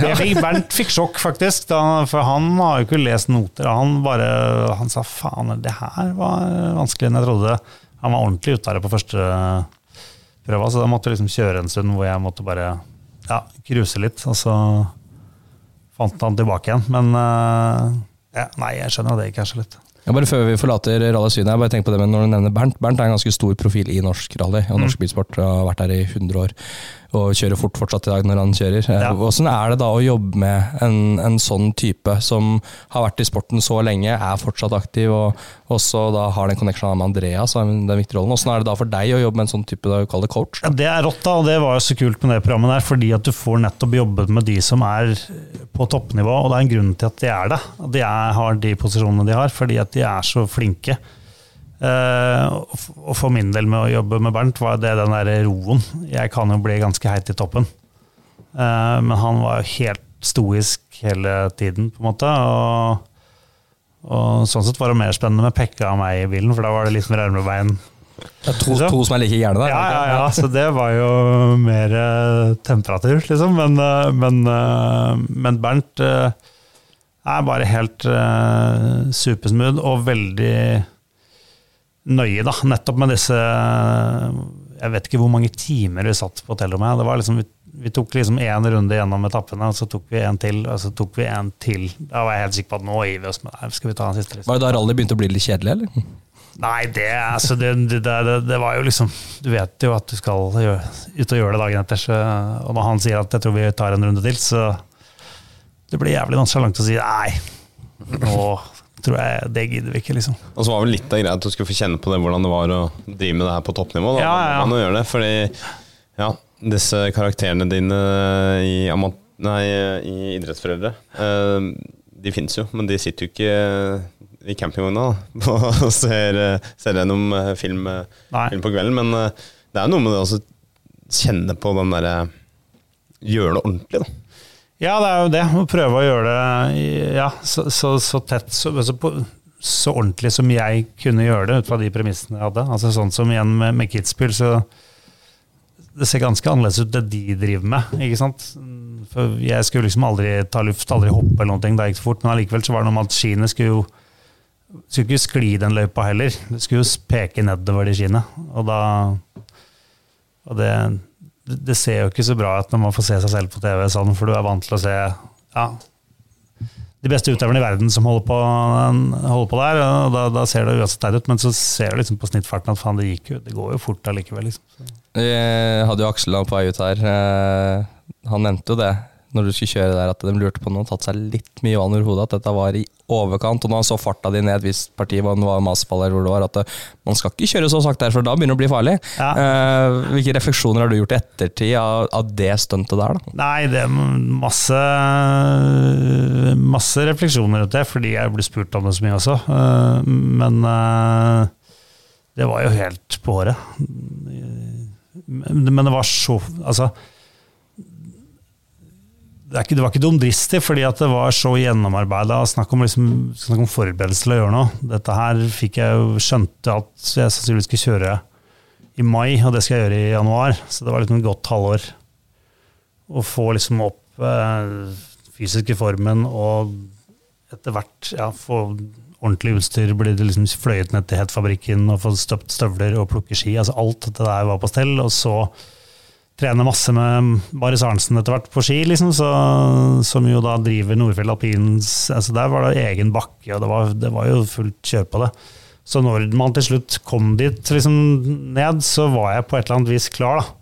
jeg fikk Bernt fikk sjokk, faktisk. Da, for han har jo ikke lest noter. Han bare Han sa faen, det her var vanskeligere enn jeg trodde. Han var ordentlig ute av det på første prøva, så da måtte jeg liksom kjøre en stund hvor jeg måtte bare ja, kruse litt. Og så fant han tilbake igjen. Men eh, ja, nei, jeg skjønner at det gikk så lett. Ja, bare Før vi forlater Rally Syd, jeg bare tenker på det med når du nevner Bernt. Bernt er en ganske stor profil i norsk rally og norsk bilsport. Har vært der i 100 år og kjører fort fortsatt i dag når han kjører. Eh, Ja. Hvordan er det da å jobbe med en, en sånn type som har vært i sporten så lenge, er fortsatt aktiv og også da har den connectionen med Andreas den viktige rollen? Hvordan er det da for deg å jobbe med en sånn type da, kall det coach? Ja, det er rått, da, og det var jo så kult med det programmet der, fordi at du får nettopp jobbet med de som er på toppnivå, og det er en grunn til at de er det. At de er, har de posisjonene de har, fordi at de er så flinke. Eh, og for min del med å jobbe med Bernt, var det den der roen. Jeg kan jo bli ganske heit i toppen. Eh, men han var jo helt stoisk hele tiden, på en måte. Og, og sånn sett var det mer spennende med Pekka og meg i bilen, for da var det litt mer armebein Det er to, to som er like gærne der? ja, ja, ja, så det var jo mer eh, temperatur, liksom. Men, eh, men, men Bernt eh, er bare helt eh, supersmooth og veldig nøye, da. Nettopp med disse Jeg vet ikke hvor mange timer vi satt på hotellrommet. Det var liksom, vi, vi tok liksom én runde gjennom etappene, og så tok vi en til, og så tok vi en til. Da var jeg helt sikker på at nå gir vi oss med det. Skal vi ta den siste? Liksom. Var det da rally begynte å bli litt kjedelig, eller? Nei, det, altså, det, det, det, det var jo liksom Du vet jo at du skal gjøre, ut og gjøre det dagen etter. Så, og når han sier at jeg tror vi tar en runde til, så det blir jævlig langt å si nei. Nå tror jeg det gidder vi ikke, liksom. Og så var vel litt av greia at du skulle få kjenne på det hvordan det var å drive med det her på toppnivå. Da. Ja, ja, ja. Gjøre det, fordi ja, disse karakterene dine i, nei, i Idrettsforeldre, eh, de fins jo, men de sitter jo ikke i campingvogna og ser, ser gjennom eh, film, eh, film på kvelden. Men det er noe med det å kjenne på den derre Gjøre det ordentlig, da. Ja, det er jo det. Å prøve å gjøre det ja, så, så, så tett, så, så, på, så ordentlig som jeg kunne gjøre det, ut fra de premissene jeg hadde. Altså Sånn som igjen med, med Kitzbühel, så det ser ganske annerledes ut det de driver med. ikke sant? For Jeg skulle liksom aldri ta luft, aldri hoppe eller noe, det gikk så fort, men allikevel så var det noe med at skiene skulle jo skulle ikke skli den løypa heller. Det skulle jo peke nedover de skiene. Og da Og det, det ser jo ikke så bra ut når man får se seg selv på TV sånn, for du er vant til å se ja, de beste utøverne i verden som holder på, holder på der. og Da, da ser det uansett teit ut, men så ser du liksom på snittfarten at faen, det gikk jo, det går jo fort allikevel. Liksom. Hadde jo Aksel på vei ut her. eh, Han nevnte jo det når du skulle kjøre der, at de lurte på hadde tatt seg litt mye vann over hodet. At dette var i overkant. Og når han så farta di ned et visst parti, hvor det var maseball eller hvor det var, at det, man skal ikke kjøre så sakte her, for da begynner det å bli farlig. Ja. Eh, hvilke refleksjoner har du gjort i ettertid av, av det stuntet der? da? Nei, det er masse, masse refleksjoner rundt det, fordi jeg ble spurt om det så mye også. Eh, Men eh, det var jo helt på håret. Men det var så Altså det, ikke, det var ikke dumdristig, fordi det var så gjennomarbeida. Snakk om, liksom, om forberedelse til å gjøre noe. Dette her fikk jeg jo skjønte at jeg sannsynligvis skulle kjøre i mai, og det skal jeg gjøre i januar. Så det var liksom et godt halvår å få liksom opp eh, fysiske formen og etter hvert ja, få ordentlig utstyr, det liksom fløyet ned til Hettfabrikken og få støpt støvler og plukke ski. altså Alt dette der var på stell. Og så trene masse med Baris Arntzen etter hvert på ski, liksom, så, som jo da driver Nordfjell Alpins altså Der var det egen bakke, og det var, det var jo fullt kjør på det. Så når man til slutt kom dit liksom ned, så var jeg på et eller annet vis klar, da.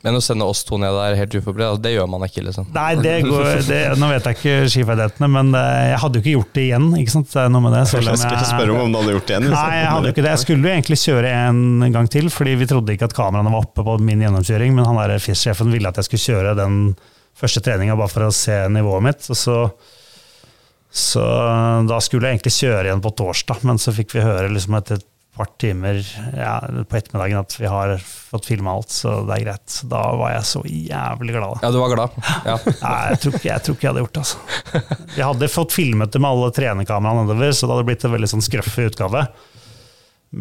Men å sende oss to ned der helt uforberedt, altså, det gjør man ikke, liksom. Nei, det går, det, nå vet jeg ikke skiferdighetene, men jeg hadde jo ikke gjort det igjen. ikke sant? Det er noe med det. selv om Jeg skulle spørre om om du hadde gjort det igjen. Nei, jeg hadde jo ikke det. Jeg skulle jo egentlig kjøre en gang til, fordi vi trodde ikke at kameraene var oppe på min gjennomkjøring, men han der FIS-sjefen ville at jeg skulle kjøre den første treninga bare for å se nivået mitt. og så så da skulle jeg egentlig kjøre igjen på torsdag, men så fikk vi høre liksom etter par timer ja, på ettermiddagen at vi har fått filma alt, så det er greit. Da var jeg så jævlig glad. Ja, du var glad? Ja. Nei, jeg tror, ikke, jeg tror ikke jeg hadde gjort det. altså. Jeg hadde fått filmet det med alle trenerkameraene nedover, så det hadde blitt en veldig sånn skrøffig utgave.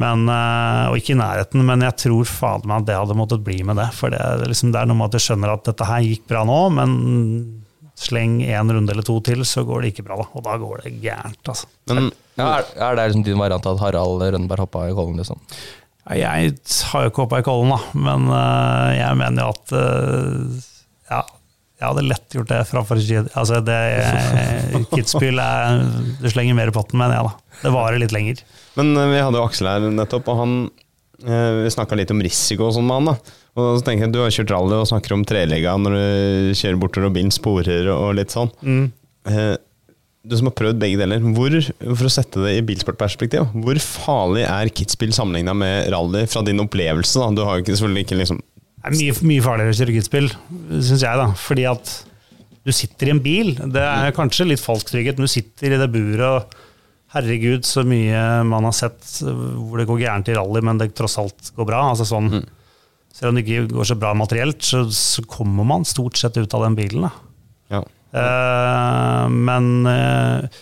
Men, eh, og ikke i nærheten, men jeg tror fader meg at det hadde måttet bli med det. For det, liksom, det er noe med at du skjønner at dette her gikk bra nå, men sleng én runde eller to til, så går det ikke bra. da. Og da går det gærent, altså. Men Ja, er, er det liksom din variant at Harald Rønneberg hoppa i Kollen, liksom? Jeg har jo ikke hoppa i Kollen, da, men uh, jeg mener jo at uh, ja, jeg hadde lett gjort det framfor ski. Altså det, Kitzbühel er Du slenger mer i potten, mener jeg, da. Det varer litt lenger. Men uh, vi hadde jo Aksel her nettopp, og han eh, Vi snakka litt om risiko og sånn med han. da Og så tenker jeg Du har kjørt rally og snakker om trelegga når du kjører bortover og bilen sporer og litt sånn. Eh, Du som har prøvd begge deler, hvor, for å sette det i bilsportperspektiv, hvor farlig er kitspill sammenligna med rally fra din opplevelse? da? Du har jo selvfølgelig ikke liksom Det er mye, mye farligere å kjøre kitspill, syns jeg, da. Fordi at du sitter i en bil. Det er kanskje litt falsk trygghet, men du sitter i det buret og Herregud, så mye man har sett hvor det går gærent i rally, men det tross alt går bra. Altså sånn, Selv om det ikke går så bra materielt, så, så kommer man stort sett ut av den bilen. Da. Eh, men eh,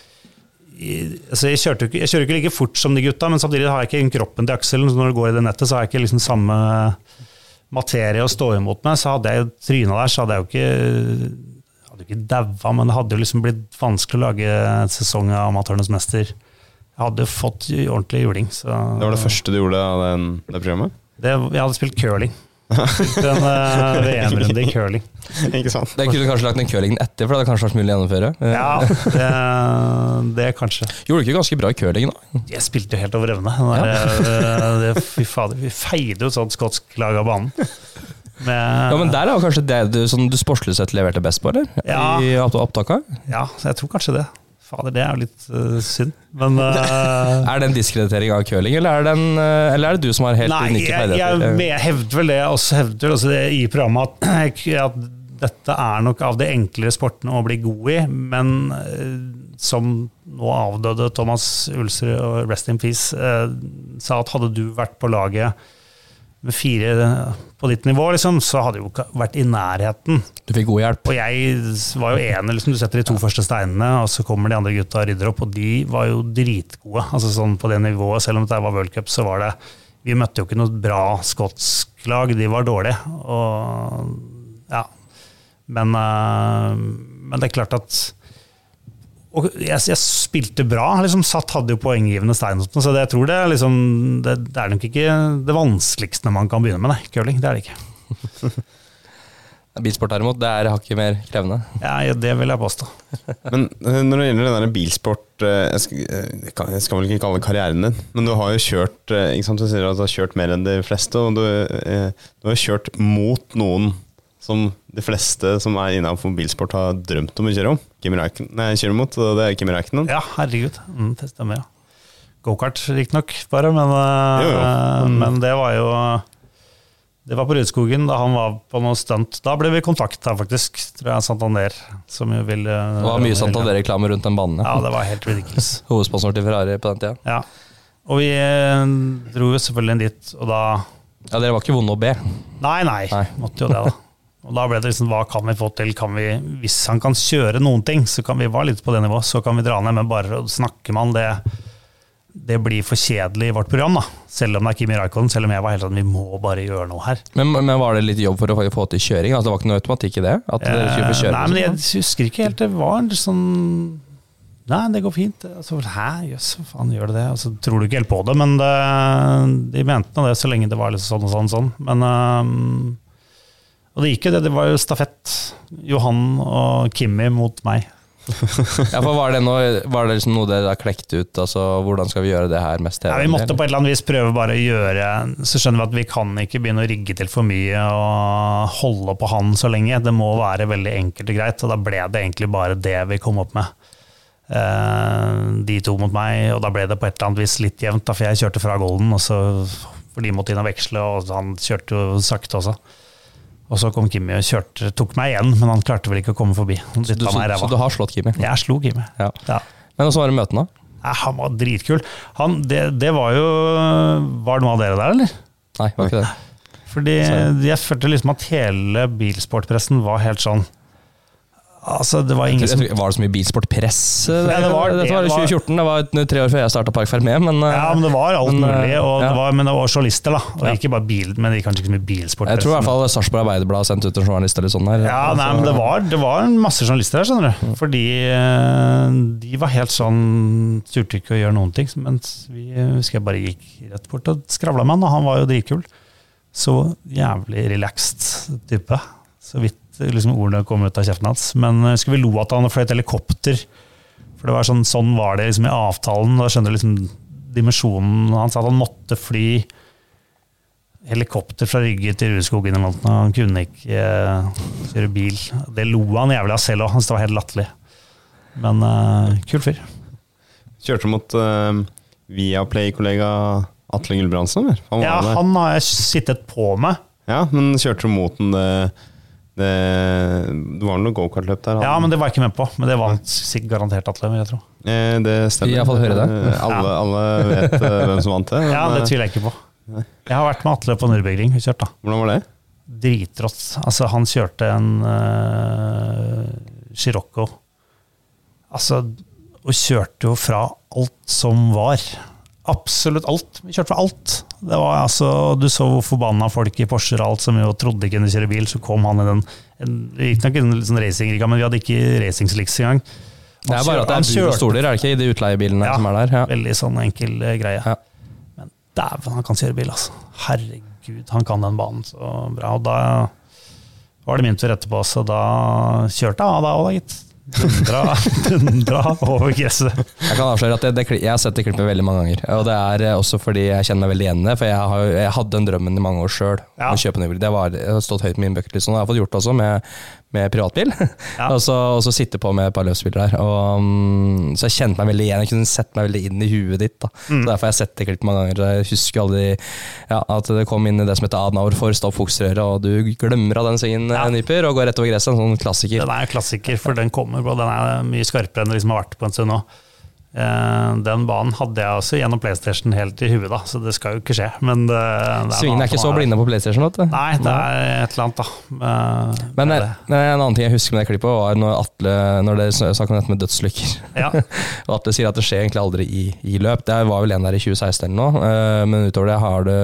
altså jeg, kjørte, jeg kjører ikke like fort som de gutta, men samtidig har jeg ikke kroppen til akselen. Så når du går i det nettet, så har jeg ikke liksom samme materie å stå imot med. Så hadde jeg tryna der, så hadde jeg jo ikke hadde ikke daua, men det hadde jo liksom blitt vanskelig å lage en sesong av Amatørenes mester. Jeg hadde fått ordentlig juling. Så Det var det første du gjorde av den, det programmet? det, jeg hadde spilt curling. Spilte en uh, VM-runde i curling. ikke sant? Det kunne du kanskje lagt den curlingen etter, for det hadde kanskje vært mulig å gjennomføre. Eh, Ja, det, det kanskje. Gjorde du ikke ganske bra i curling, da? Jeg spilte jo helt over evne. Eh, det, fy fader, vi feide jo sånn skotsk lag av banen. Med, Ja, men Der er jo kanskje det du, sånn, du sportslig sett leverte best på, eller? Ja. I opptaket? ja, jeg tror kanskje det. Fader, det er jo litt uh, synd. Men uh, Er det en diskreditering av curling, eller er, det en, uh, eller er det du som har helt Nei, unike jeg, jeg, jeg hevder vel det også hevder også det i programmet at, at dette er nok av de enklere sportene å bli god i, men som nå avdøde Thomas Ulsrud og Rest in Peace sa at hadde du vært på laget fire på ditt nivå, liksom, så hadde jo ikke vært i nærheten. Du fikk god hjelp. Og jeg var jo enig, liksom, du setter de to første steinene, og så kommer de andre gutta og rydder opp, og de var jo dritgode. altså sånn På det nivået, selv om det var World Cup, så var det Vi møtte jo ikke noe bra skotsk lag, de var dårlige. Og ja. Men, eh, men det er klart at og jeg, jeg spilte bra, liksom satt, hadde jo poenggivende stein, og sånt, så det, jeg tror det liksom, det, det er nok ikke det vanskeligste man kan begynne med, nei, curling. Det er det ikke. Bilsport derimot, det er hakket mer krevende. Ja, ja, det vil jeg påstå. Men eh, når det gjelder den der bilsport eh, jeg skal, eh, jeg kan- jeg skal vel ikke kalle det karrieren din, men du har jo kjørt ikke sant, Du sier at du har kjørt mer enn de fleste, og du, du har kjørt mot noen som de fleste som er innenfor bilsport har drømt om å kjøre om. Kimi Nei, kjøre mot, og det er Kimi Räikkönen. Ja, herregud. Mm, det stemmer, ja. Gokart riktignok, bare, men, jo, Jo, Mm. men det var jo Det var på Rudskogen, da han var på noe stunt. Da ble vi kontakta, faktisk, tror jeg, Santander. Som jo ville Det var mye Santander-reklame rundt den banen. Ja, det var helt ridiculous. Hovedsponsor til Ferrari på den tida. Ja. Og vi eh, dro jo selvfølgelig inn dit, og da Ja, dere var ikke vonde å be. Nei, nei, Nei. måtte jo det, da. Og da ble det liksom, hva kan vi få til? Kan vi, hvis han kan kjøre noen ting, så kan vi være litt på det nivået, så kan vi dra ned. Men bare snakker man det, det blir for kjedelig i vårt program, da. Selv om det er Kimi Raikkonen, selv om jeg var helt sånn, vi må bare gjøre noe her. Men, men var det litt jobb for å få- til kjøring? Altså, det var ikke noe automatikk i det? At dere skulle få Eh, kjøre? Nei, men jeg sånn? husker ikke helt. Det var en sånn Nei, det går fint. Altså, Hæ, jøss, hva faen gjør det det? Altså, tror du ikke helt på det, men det, de mente nå det så lenge det var liksom sånn og sånn. sånn. Men, øhm, og det gikk jo det. Det var jo stafett. Johan og Kimmi mot meg. Ja, for Var det, noe, var det liksom noe dere klekte klekt ut? Altså, Hvordan skal vi gjøre det her mest Ja, vi måtte på et eller annet vis prøve bare å gjøre Så skjønner vi at vi kan ikke begynne å rigge til for mye og holde på han så lenge. Det må være veldig enkelt og greit, og da ble det egentlig bare det vi kom opp med. Eh, de to mot meg, og da ble det på et eller annet vis litt jevnt, da, for jeg kjørte fra Golden, og så, for de måtte inn og veksle, og han kjørte jo sakte også. Og så kom Kimi og kjørte, tok meg igjen, men han klarte vel ikke å komme forbi. Han Så du, så, så du har slått Kimi? Jeg slo Kimi. Ja. Ja. Men åssen var det møtene? Ja, han var dritkul. Han, det, det var jo Var noe av dere der, eller? Nei, var ikke det. Fordi jeg følte liksom at hele bilsportpressen var helt sånn Altså, det var som Var det så mye bilsportpress? Ja, det var- Dette var i 2014, det var tre år før jeg starta Park Fermé, men eh, Ja, men det var alt Men, eh, mulig, og ja. det var, men det var journalister, da. Og Ja. ikke bare bil, men det gikk kanskje ikke så mye bilsportpress. jeg tror i hvert fall Sarpsborg Arbeiderblad sendte ut en journalist eller sånn der. Ja, nei, men det var, det var masse journalister her, skjønner du. Fordi eh, de var helt sånn Turte ikke å gjøre noen ting. Mens vi husker jeg bare gikk rett bort og skravla med han, og han var jo dritkul. Så jævlig relaxed type. Så vidt liksom, ordene kom ut av kjeften hans. Men jeg husker vi lo at han fløyt helikopter. For det var sånn, sånn var det liksom i avtalen. Da skjønner du liksom dimensjonen. Han sa at han måtte fly helikopter fra Rygge til Rudskogen eller noe. Han kunne ikke eh, kjøre bil. Det lo han jævlig av selv òg. Han var helt latterlig. Men eh, kul fyr. Kjørte mot eh, Viaplay-kollega Atle Gulbrandsen. Han Ja, han har jeg sittet på med. ja, men kjørte du mot den det, det, var noe gokartløp der? han- Ja, men det var jeg ikke med på. Men det vant sikkert garantert Atle, jeg tror. Eh, det stemmer. Vi har høre det. Eh, Alle, alle vet eh, hvem som vant det. men, Ja, det eh, tviler jeg ikke på. Jeg har vært med Atle på Nürburgring kjørt, da. Hvordan var det? Dritrått. Altså, han kjørte en uh, Scirocco. Altså, og kjørte jo fra alt som var. Absolutt alt. Vi kjørte for alt. Det var altså, Du så hvor forbanna folk i Porscher og alt som jo trodde ikke kunne kjøre bil, så kom han i den en, Riktignok en en sånn racingrigga, men vi hadde ikke racingsliks engang. Det er bare at det Han er bur og stoler, er det ikke, i de utleiebilene Ja, som er der? Ja. Veldig sånn enkel uh, greie. Ja. Men dæven, han kan kjøre bil, altså. Herregud, han kan den banen så bra. Og da var det min tur etterpå, så da kjørte jeg av da òg, gitt. Dundra, dundra over gresset. Jeg kan avsløre at det, det, jeg har sett det klippet veldig mange ganger. Og det er eh, også fordi jeg kjenner meg veldig igjen i det. For jeg, har, jeg hadde den drømmen i mange år sjøl. Ja. Det var, det har stått høyt på min bucketlist. Og det har jeg fått gjort også med, med privatbil. Ja. og, så, og så sitte på med et par løpsbiler der. Og, mm, så jeg kjente meg veldig igjen. Jeg kunne sett meg veldig inn i huet ditt. Da. Mm. Så Derfor har jeg sett det klippet mange ganger. Jeg husker aldri ja, at det kom inn i det som heter Adenauer for stopp fokusrøret, og du glemmer av den svingen, Ja. ja. Nyper, og går rett over gresset. En sånn klassiker. Den er en klassiker, for den kommer på. Den er mye skarpere enn det liksom har vært på en stund nå. Eh, Den banen hadde jeg også gjennom PlayStation helt i huet, da, så det skal jo ikke skje. Men det, det er Svingene er ikke så blinde på PlayStation. Vet du. Nei, det er et eller annet, da. Eh, Men eh, det. en annen ting jeg husker med det klippet, var når Atle Når dere snakket om dette med dødslykker. Ja. og Atle sier at det skjer egentlig aldri i, i løp. Det var vel en der i 2016 eller noe, men utover det har det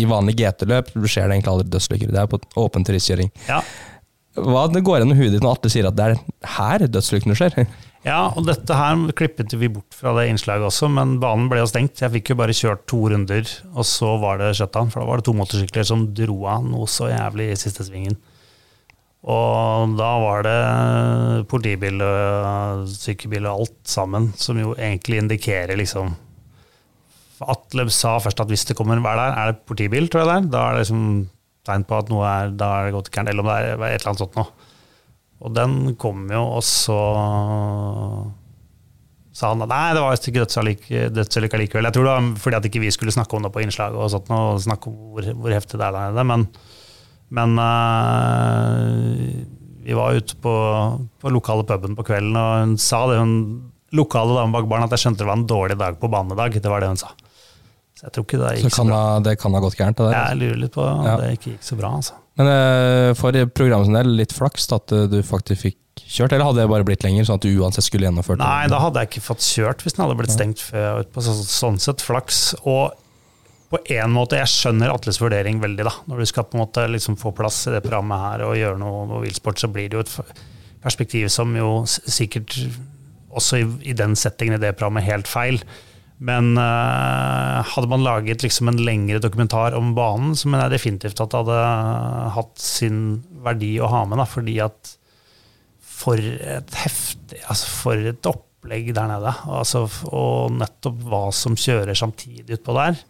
I vanlig GT-løp skjer det egentlig aldri dødslykker. Det er på åpen turistkjøring. Ja. Hva det går gjennom huet ditt når Atle sier at det er her dødslykkene skjer? Ja, og dette her klippet vi bort fra det innslaget også, men banen ble jo stengt. Jeg fikk jo bare kjørt to runder, og så var det shutdown. For da var det to motorsykler som dro av noe så jævlig i siste svingen. Og da var det politibil og sykebil og alt sammen, som jo egentlig indikerer liksom For Atle sa først at hvis det kommer en er det? Er det politibil, tror jeg det er? Da er det liksom tegn på at noe er Da er det gått gærent, eller om det er et eller annet sånt noe. Og den kom jo, og så sa han at nei, det var visst ikke dødsulykke likevel. Jeg tror det var fordi at ikke vi skulle snakke om det på innslaget, og sånt, og snakke om hvor, hvor heftig det er der nede. Men, men uh, vi var ute på, på lokale puben på kvelden, og hun sa det, hun lokale dame bak baren, at jeg skjønte det var en dårlig dag på banen i dag. Det var det hun sa. Så jeg tror ikke det gikk så, kan bra. ha, det kan ha gått gærent. Det der. Jeg lurer litt på om Ja. det ikke gikk så bra, altså. Men uh, for programmet sin del, litt flaks at eh, du faktisk fikk kjørt, eller hadde det bare blitt lenger, sånn at du uansett skulle gjennomført det? Nei, da hadde jeg ikke fått kjørt hvis den hadde blitt stengt før. På sånn sett flaks. Og på en måte, jeg skjønner Atles vurdering veldig, da. Når du skal på en måte liksom få plass i det programmet her og gjøre noe, noe bilsport, så blir det jo et perspektiv som jo sikkert også i, i den settingen i det programmet helt feil. Men uh, hadde man laget liksom en lengre dokumentar om banen, så mener jeg definitivt at det hadde hatt sin verdi å ha med. Da, fordi at for et heftig altså For et opplegg der nede. Altså, og nettopp hva som kjører samtidig utpå der.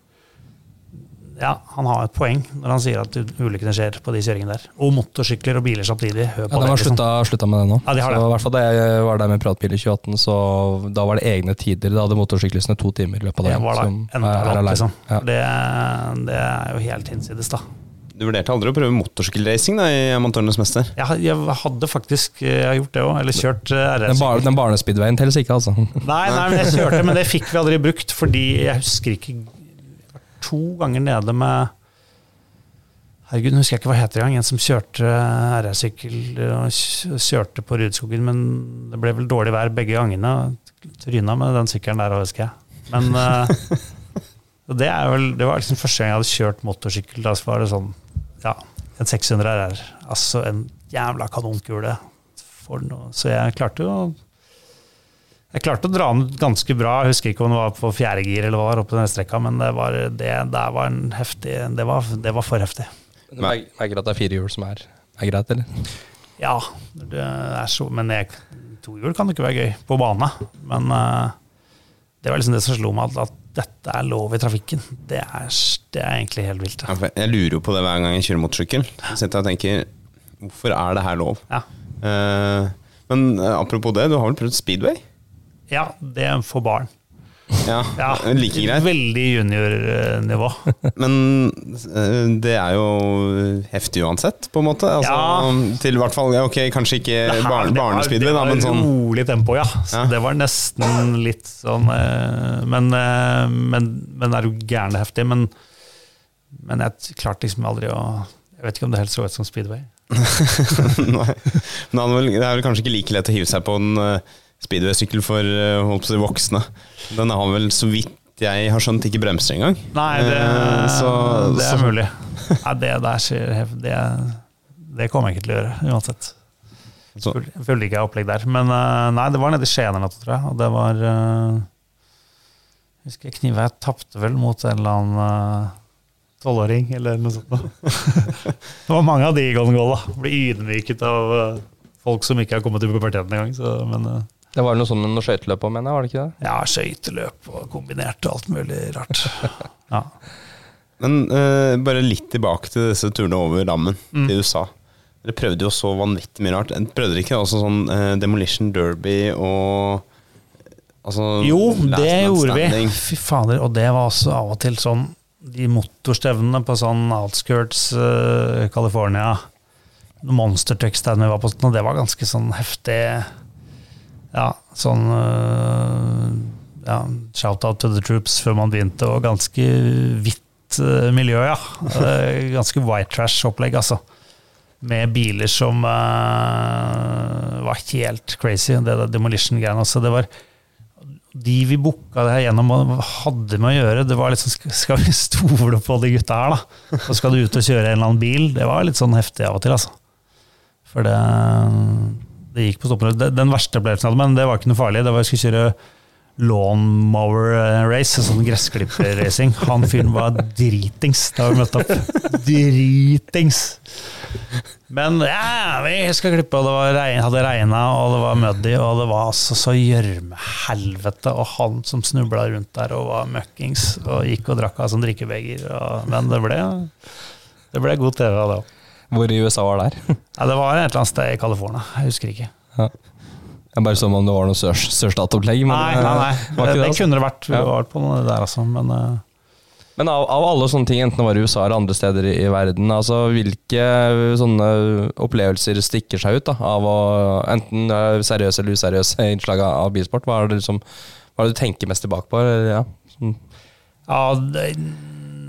Ja, han har et poeng når han sier at ulykkene skjer på de kjøringene der. Og motorsykler og biler samtidig. Hør på Ja, de har liksom. slutta, slutta med det nå. Ja, de har det. Så i hvert fall da jeg var der med pratbil i 2018, så da var det egne tider. Da hadde motorsyklistene to timer i løpet av Det dagen. var da som enda er- er liksom. Ja. Det, det er jo helt hinsides, da. Du vurderte aldri å prøve motorsykkelracing da, i Amatørenes mester? Jeg, jeg hadde faktisk jeg har gjort det òg, eller kjørt RS. Den, RS. bar, den barnespeedwayen teller ikke, altså. Nei, nei, men jeg kjørte, men det fikk vi aldri brukt, fordi jeg husker ikke jeg To ganger nede med Herregud, husker jeg ikke hva det heter engang. En som kjørte RR-sykkel og kjørte på Rudskogen, men det ble vel dårlig vær begge gangene. Tryna med den sykkelen der husker jeg. Men eh, det, vel, det var liksom første gang jeg hadde kjørt motorsykkel. Da var det sånn Ja, en 600 RR. Altså en jævla kanonkule. Så jeg klarte jo jeg klarte å dra den ganske bra. Jeg husker ikke om det var på fjerde gir eller hva det var oppe den strekka, men det var, det, der var en heftig det var, det var for heftig. Du mer- merker at det er fire hjul som er, er greit, eller? Ja, det er så, men jeg, to hjul kan jo ikke være gøy på bane. Men uh, det var liksom det som slo meg, at, at dette er lov i trafikken. Det er, det er egentlig helt vilt. Ja, Jeg lurer jo på det hver gang jeg kjører motorsykkel. Sitter og tenker Hvorfor er det her lov? Ja, Uh, men eh, apropos det, du har vel prøvd speedway? Ja det er for barn. Ja, Ja, Like greit. Veldig juniornivå. Men eh, det er jo heftig uansett, på en måte. Altså, Ja. Til hvert fall, ok, kanskje ikke Det her- barn, barnespeedway, da, men Det sånn var rolig tempo, ja. Så Ja. Det var nesten litt sånn eh, Men, eh, men, men er jo gæren heftig? Men, men jeg klarte liksom aldri å Jeg vet ikke om det helt så ut som speedway. Nei. Men det er vel kanskje ikke like lett å hive seg på en speedway-sykkel for uh, holdt på voksne. Den har vel, så vidt jeg har skjønt, ikke bremser engang. Nei, det, Eh, så- det er så- mulig. Nei, det der skjer det, det kommer jeg ikke til å gjøre, uansett. Så, Jeg følte ikke jeg opplegg der. Men eh, nei, det var nede i Skien eller noe, tror jeg. Og det var eh, Jeg husker jeg tapte vel mot en eller annen eh, tolvåring, eller noe sånt. det var mange av de i Golden Goal, da. Ble ydmyket av eh, folk som ikke har kommet til puberteten engang. så- Men eh, Det var noe sånn med noe skøyteløp òg, mener jeg, var det ikke det? ja, skøyteløp og kombinert og alt mulig rart. Ja. men uh, bare litt tilbake til disse turene over dammen Mm. til USA. Dere prøvde jo så vanvittig mye rart. Prøvde dere ikke også sånn uh, Demolition Derby og altså, Jo, det gjorde gjorde vi. Fy fader, og det var også av og til sånn De motorstevnene på sånn outskirts uh, California. Monster Truck-stand vi var på, og det var ganske sånn heftig Ja, sånn eh, ja, Shout-out to the troops før man begynte, og ganske hvitt eh, miljø, ja. Ganske white trash-opplegg, altså. Med biler som uh, var helt crazy, det der demolition-greiene også. Det var de vi booka det her gjennom og hadde med å gjøre, det var litt sånn Skal vi stole på de gutta her, da? Og skal du ut og kjøre en eller annen bil? Det var litt sånn heftig av og til, altså. For det, det gikk på stoppen. Den verste opplevelsen jeg hadde, men det var ikke noe farlig. Det var jeg skulle kjøre lawnmower eh, race, sånn gressklipperracing. Han fyren var dritings da vi møtte opp. Dritings! Men ja, vi skal klippe, og det var regn, hadde regna, og det var muddy, og det var altså så gjørmehelvete, og han som snubla rundt der og var møkkings, og gikk og drakk av som drikkebeger. Og, men det ble, det ble god TV av det òg. Hvor i USA var det her? Ja, det var et eller annet sted i California, jeg husker ikke. Jeg bare som om det var noe sør- sørstatsopplegg. Nei, det- nei, nei. var Det, ikke det altså. kunne det vært. Vi Ja. var på noe der, altså. Men uh... Men av, av alle sånne ting, enten det var i USA eller andre steder i, i verden, altså hvilke sånne opplevelser stikker seg ut da, av å enten eh, seriøse eller useriøse innslag av av bilsport? Hva er det, liksom, hva er det du tenker mest tilbake på? eller, Ja, sånn. ja, det,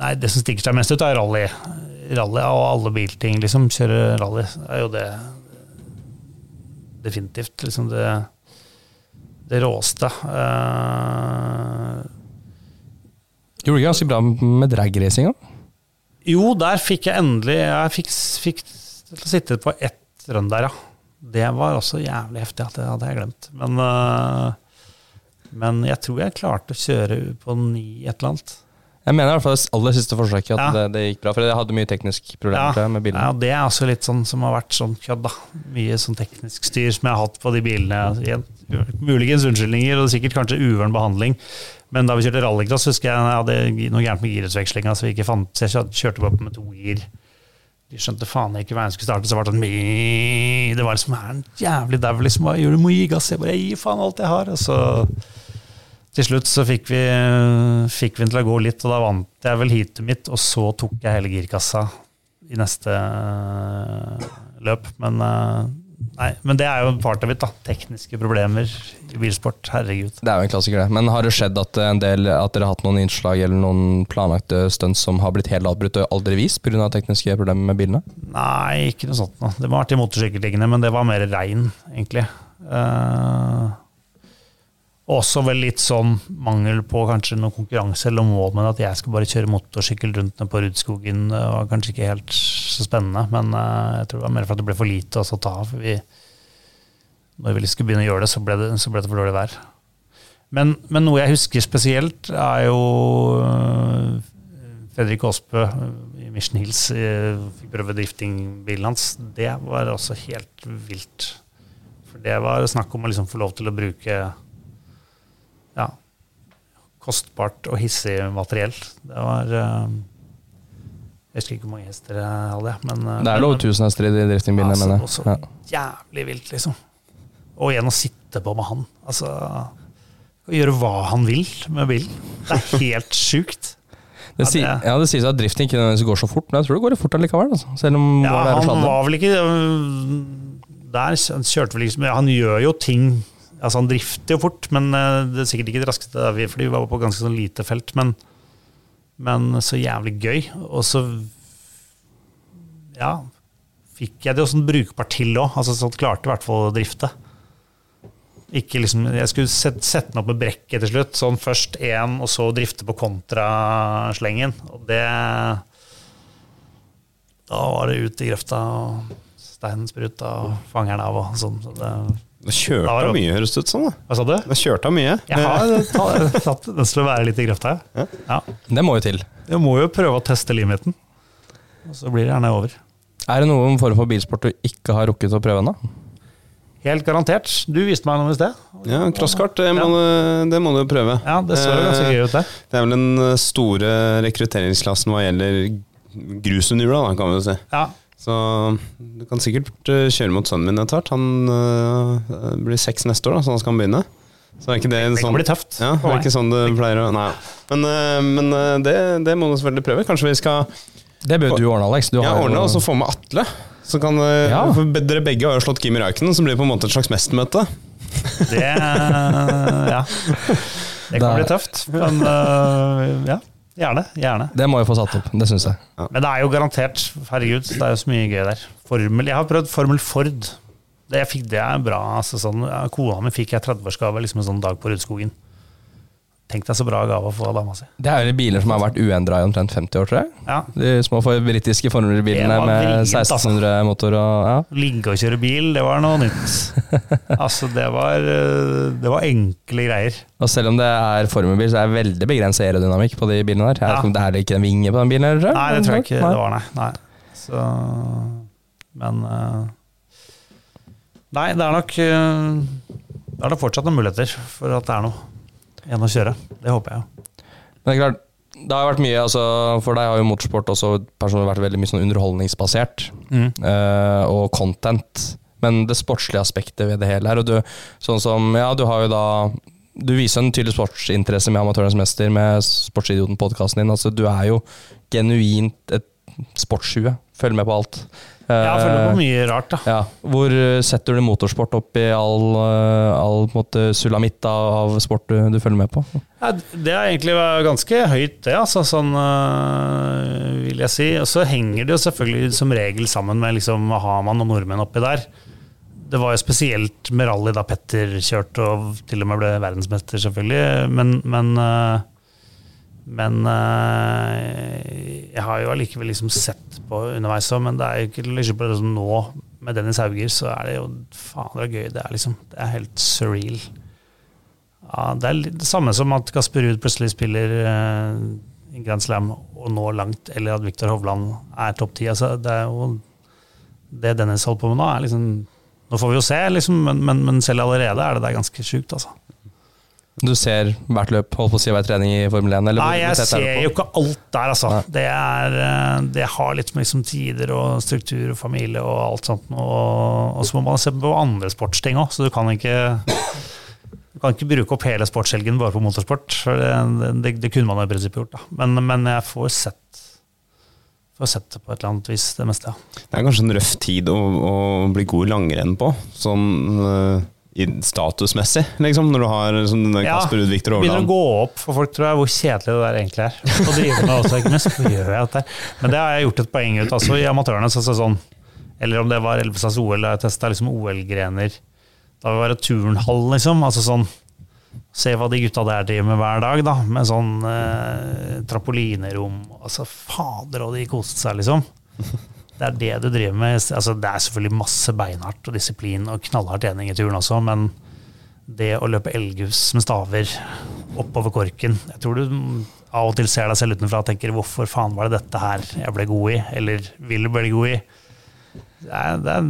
nei, det som stikker seg mest ut, er rally. Rally og alle bilting, liksom. Kjøre rally er jo det definitivt liksom det, det råeste. Uh, gjorde du ganske bra med dragracinga? jo, der fikk jeg endelig Jeg fikk, fikk sitte på ett rønn der, ja. Det var også jævlig heftig, at det hadde jeg glemt. Men, uh, men jeg tror jeg klarte å kjøre på ni et eller annet. Jeg mener i hvert fall det aller siste forsøket at Ja. det, det gikk bra, for jeg hadde mye teknisk problemer ja. med bilene. Ja, det er også litt sånn som har vært sånn kødd, da. Mye sånn teknisk styr som jeg har hatt på de bilene. Muligens unnskyldninger, og sikkert kanskje uvøren behandling. Men da vi kjørte rallycross, husker jeg jeg hadde noe gærent med girutvekslinga, så vi ikke fant Så jeg kjørte bare med to gir. De skjønte faen ikke hva jeg skulle starte, så var det sånn. Det var liksom her en jævlig dau, liksom. Hva gjør du? Må gi gass. Jeg bare gi faen alt jeg har. Og så til slutt så fikk vi, fikk vi den til å gå litt, og da vant jeg vel heatet mitt, og så tok jeg hele girkassa i neste øh, løp. Men, øh, nei, men det er jo part av it, da. Tekniske problemer i bilsport. Herregud. Det er jo en klassiker, det. Men har det skjedd at, en del, at dere har hatt noen innslag eller noen planlagte stunt som har blitt helt avbrutt og aldri vist pga. tekniske problemer med bilene? Nei, ikke noe sånt noe. Det ha vært i motorsykkeltingene, men det var mer regn, egentlig. Eh, også vel litt sånn mangel på kanskje noe konkurranse eller mål men at jeg skal bare kjøre motorsykkel rundt på Rudskogen. Var kanskje ikke helt så spennende, men eh, jeg tror det var mer for at det ble for lite å ta av. Når vi skulle begynne å gjøre det, så ble det, så ble det for dårlig vær. Men, men noe jeg husker spesielt, er jo øh, Fredrik Aasbø i Mission Hills fikk prøve driftingbilen hans. Det var også helt vilt. For det var snakk om å liksom få lov til å bruke ja, kostbart og hissig materiell. Det var øh, Jeg husker ikke hvor mange hester jeg hadde, men øh, Det er lov 1000 hester i de driftingbilene, altså, mener også jeg. Ja. jævlig vilt, liksom. Og igjen å sitte på med han. Altså Å gjøre hva han vil med bilen. Det er helt sjukt. Det, si, Ja, det- sier seg sies at drifting ikke går så fort, men jeg tror det går fort allikevel. Altså. Selv om Ja, han var vel ikke øh, Der kjørte vel liksom Han gjør jo ting Altså Han drifter jo fort, men øh, det er sikkert ikke det raskeste, fordi vi var på ganske sånn lite felt. Men, men så jævlig gøy. Og så Ja, fikk jeg det jo sånn brukbart til òg. Altså, så klarte i hvert fall å drifte. Ikke liksom, jeg skulle sette, sette den opp med brekket til slutt. Sånn først én, og så drifte på kontraslengen. Og det Da var det ut i grøfta, og steinen spruta, og fangeren av og sånn. Så det, Da kjørte Da var mye, høres det ut som. hva sa du? Da kjørte han mye. Jeg har tatt- den til å være litt i grøfta, Ja. Ja. Det må jo til. Du må jo prøve å teste limiten. Og så blir det gjerne over. Er det noen form for bilsport du ikke har rukket å prøve ennå? Helt garantert. Du viste meg noe i sted. Ja, crosskart, det må, du, det må du prøve. Ja, det så jo ganske Eh, gøy ut, det. Det er vel den eh, store rekrutteringsklassen hva gjelder grusunderhjula, kan vi jo si. Ja. Så du kan sikkert eh, kjøre mot sønnen min etter hvert. Han eh, blir seks neste år, da, så han skal begynne. Så er ikke det, Det kan sånn bli tøft. Ja, det er ikke sånn det pleier å Nei. Men, eh, men det, det må du selvfølgelig prøve. Kanskje vi skal Det bør du ordne, Alex. Du ja, ordne og så få med Atle. Så kan, Ja. for Dere begge har jo slått Kim Rauken, så blir det på en måte et slags mestermøte. Det Ja. Det kan Det- bli tøft. Men uh, ja, gjerne. Gjerne. Det må vi få satt opp, det syns jeg. Men det er jo garantert Herregud, det er jo så mye gøy der. Formel, jeg har prøvd Formel Ford. Det, jeg fikk, det er bra. Altså, sånn, kona mi fikk jeg 30-årsgave liksom en sånn dag på Rudskogen. Tenk deg så bra gave å få av dama si. Det er jo biler som har vært uendra i omtrent 50 år, tror jeg. Ja. De små britiske var med vrient, altså. 1600 motor og ja. Ligge og kjøre bil, det var noe nytt. Altså, det var, øh, det var enkle greier. Og selv om det er formelbil, så er det veldig begrenset aerodynamikk på de bilene der. Ja. det er ikke en vinge på den bilen? Eller? Nei, det tror jeg ikke Nei. det var, nei. nei. Så, men øh, Nei, det er nok øh, Det er nok fortsatt noen muligheter for at det er noe igjen å kjøre. Det håper jeg. Men det er klart, det har vært mye, altså, For deg har jo motorsport også personlig vært veldig mye sånn underholdningsbasert. eh, og content. Men det sportslige aspektet ved det hele her, og du, sånn som, ja, du har jo da du viser en tydelig sportsinteresse med Amatørenes mester, med Sportsidioten-podkasten din. Altså, du er jo genuint et sportshue. Følger med på alt. Jeg følger Eh, på mye rart, da. ja. Hvor eh, setter du motorsport opp i all, eh, all måte, sulamitten av sport du, du følger med på? Ja, det er egentlig ganske høyt, det, altså, sånn øh, vil jeg si. Og så henger det jo selvfølgelig som regel sammen med liksom Haman og nordmenn oppi der. Det var jo spesielt med rally da Petter kjørte og til og med ble verdensmester, selvfølgelig. Men, men, øh, men øh, jeg har jo allikevel liksom sett på underveis òg, men det er jo ikke liksom bare sånn nå med Dennis Hauger, så er det jo faen det er gøy. Det er liksom Det er helt surreal. Ja, det er litt det samme som at Kasper Ruud plutselig spiller eh, Grand Slam og når langt, eller at Viktor Hovland er topp ti. Altså, det er jo det Dennis holder på med nå, er liksom Nå får vi jo se, liksom, men, men, men selv allerede er det der ganske sjukt, altså. Du ser hvert løp, holdt på å si hver trening i Formel 1? Eller Nei, jeg er ser jo ikke alt der, altså. Det, er, eh, det har litt med liksom tider og struktur og familie og alt sånt. Og, og så må man se på andre sportsting òg, så du kan ikke du kan ikke bruke opp hele sportshelgen bare på motorsport. For det, det, det kunne man i prinsippet gjort, da. Men, men jeg får sett får sett det på et eller annet vis, det meste. ja. Det er kanskje en røff tid å, å bli god i langrenn på, sånn eh, statusmessig, liksom, når du har sånn den Ja, Kasper Ruud, Viktor begynner å gå opp for folk, tror jeg, hvor kjedelig det der egentlig er. Og drive med også, ikke minst. Hvorfor gjør jeg dette? Men det har jeg gjort et poeng ut, altså i amatørene. Så, så, sånn, eller om det var Elvestads OL, jeg testa liksom OL-grener. Da var det turnhall, liksom. Altså sånn Se hva de gutta der driver med hver dag, da. Med sånn eh, trampolinerom. Altså, fader, og de koste seg, liksom. Det er det du driver med. Altså, det er selvfølgelig masse beinhardt og disiplin og knallhard trening i turen også, men det å løpe elghus med staver oppover korken Jeg tror du av og til ser deg selv utenfra og tenker 'hvorfor faen var det dette her jeg ble god i', eller vil bli god i. Det er, det er,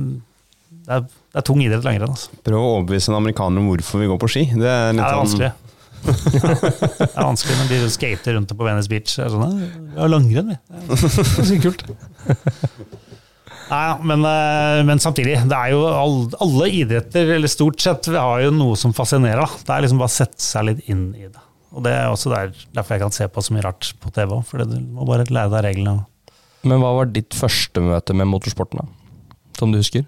det er, det er tung idrett langrenn. Altså. Prøv å overbevise en amerikaner om hvorfor vi går på ski. Det er litt det er sånn- vanskelig. Ja, det er vanskelig når de skater rundt på Venice Beach. Det er sånn, ja, langrenn, vi. Det er ganske kult. Nei, men, eh, men samtidig, det er jo all, alle idretter, eller stort sett, vi har jo noe som fascinerer. Det er liksom bare å sette seg litt inn i det. Og det er også der, derfor jeg kan se på så mye rart på TV for du må bare lære deg reglene. Men hva var ditt første møte med motorsporten, da? Som du husker?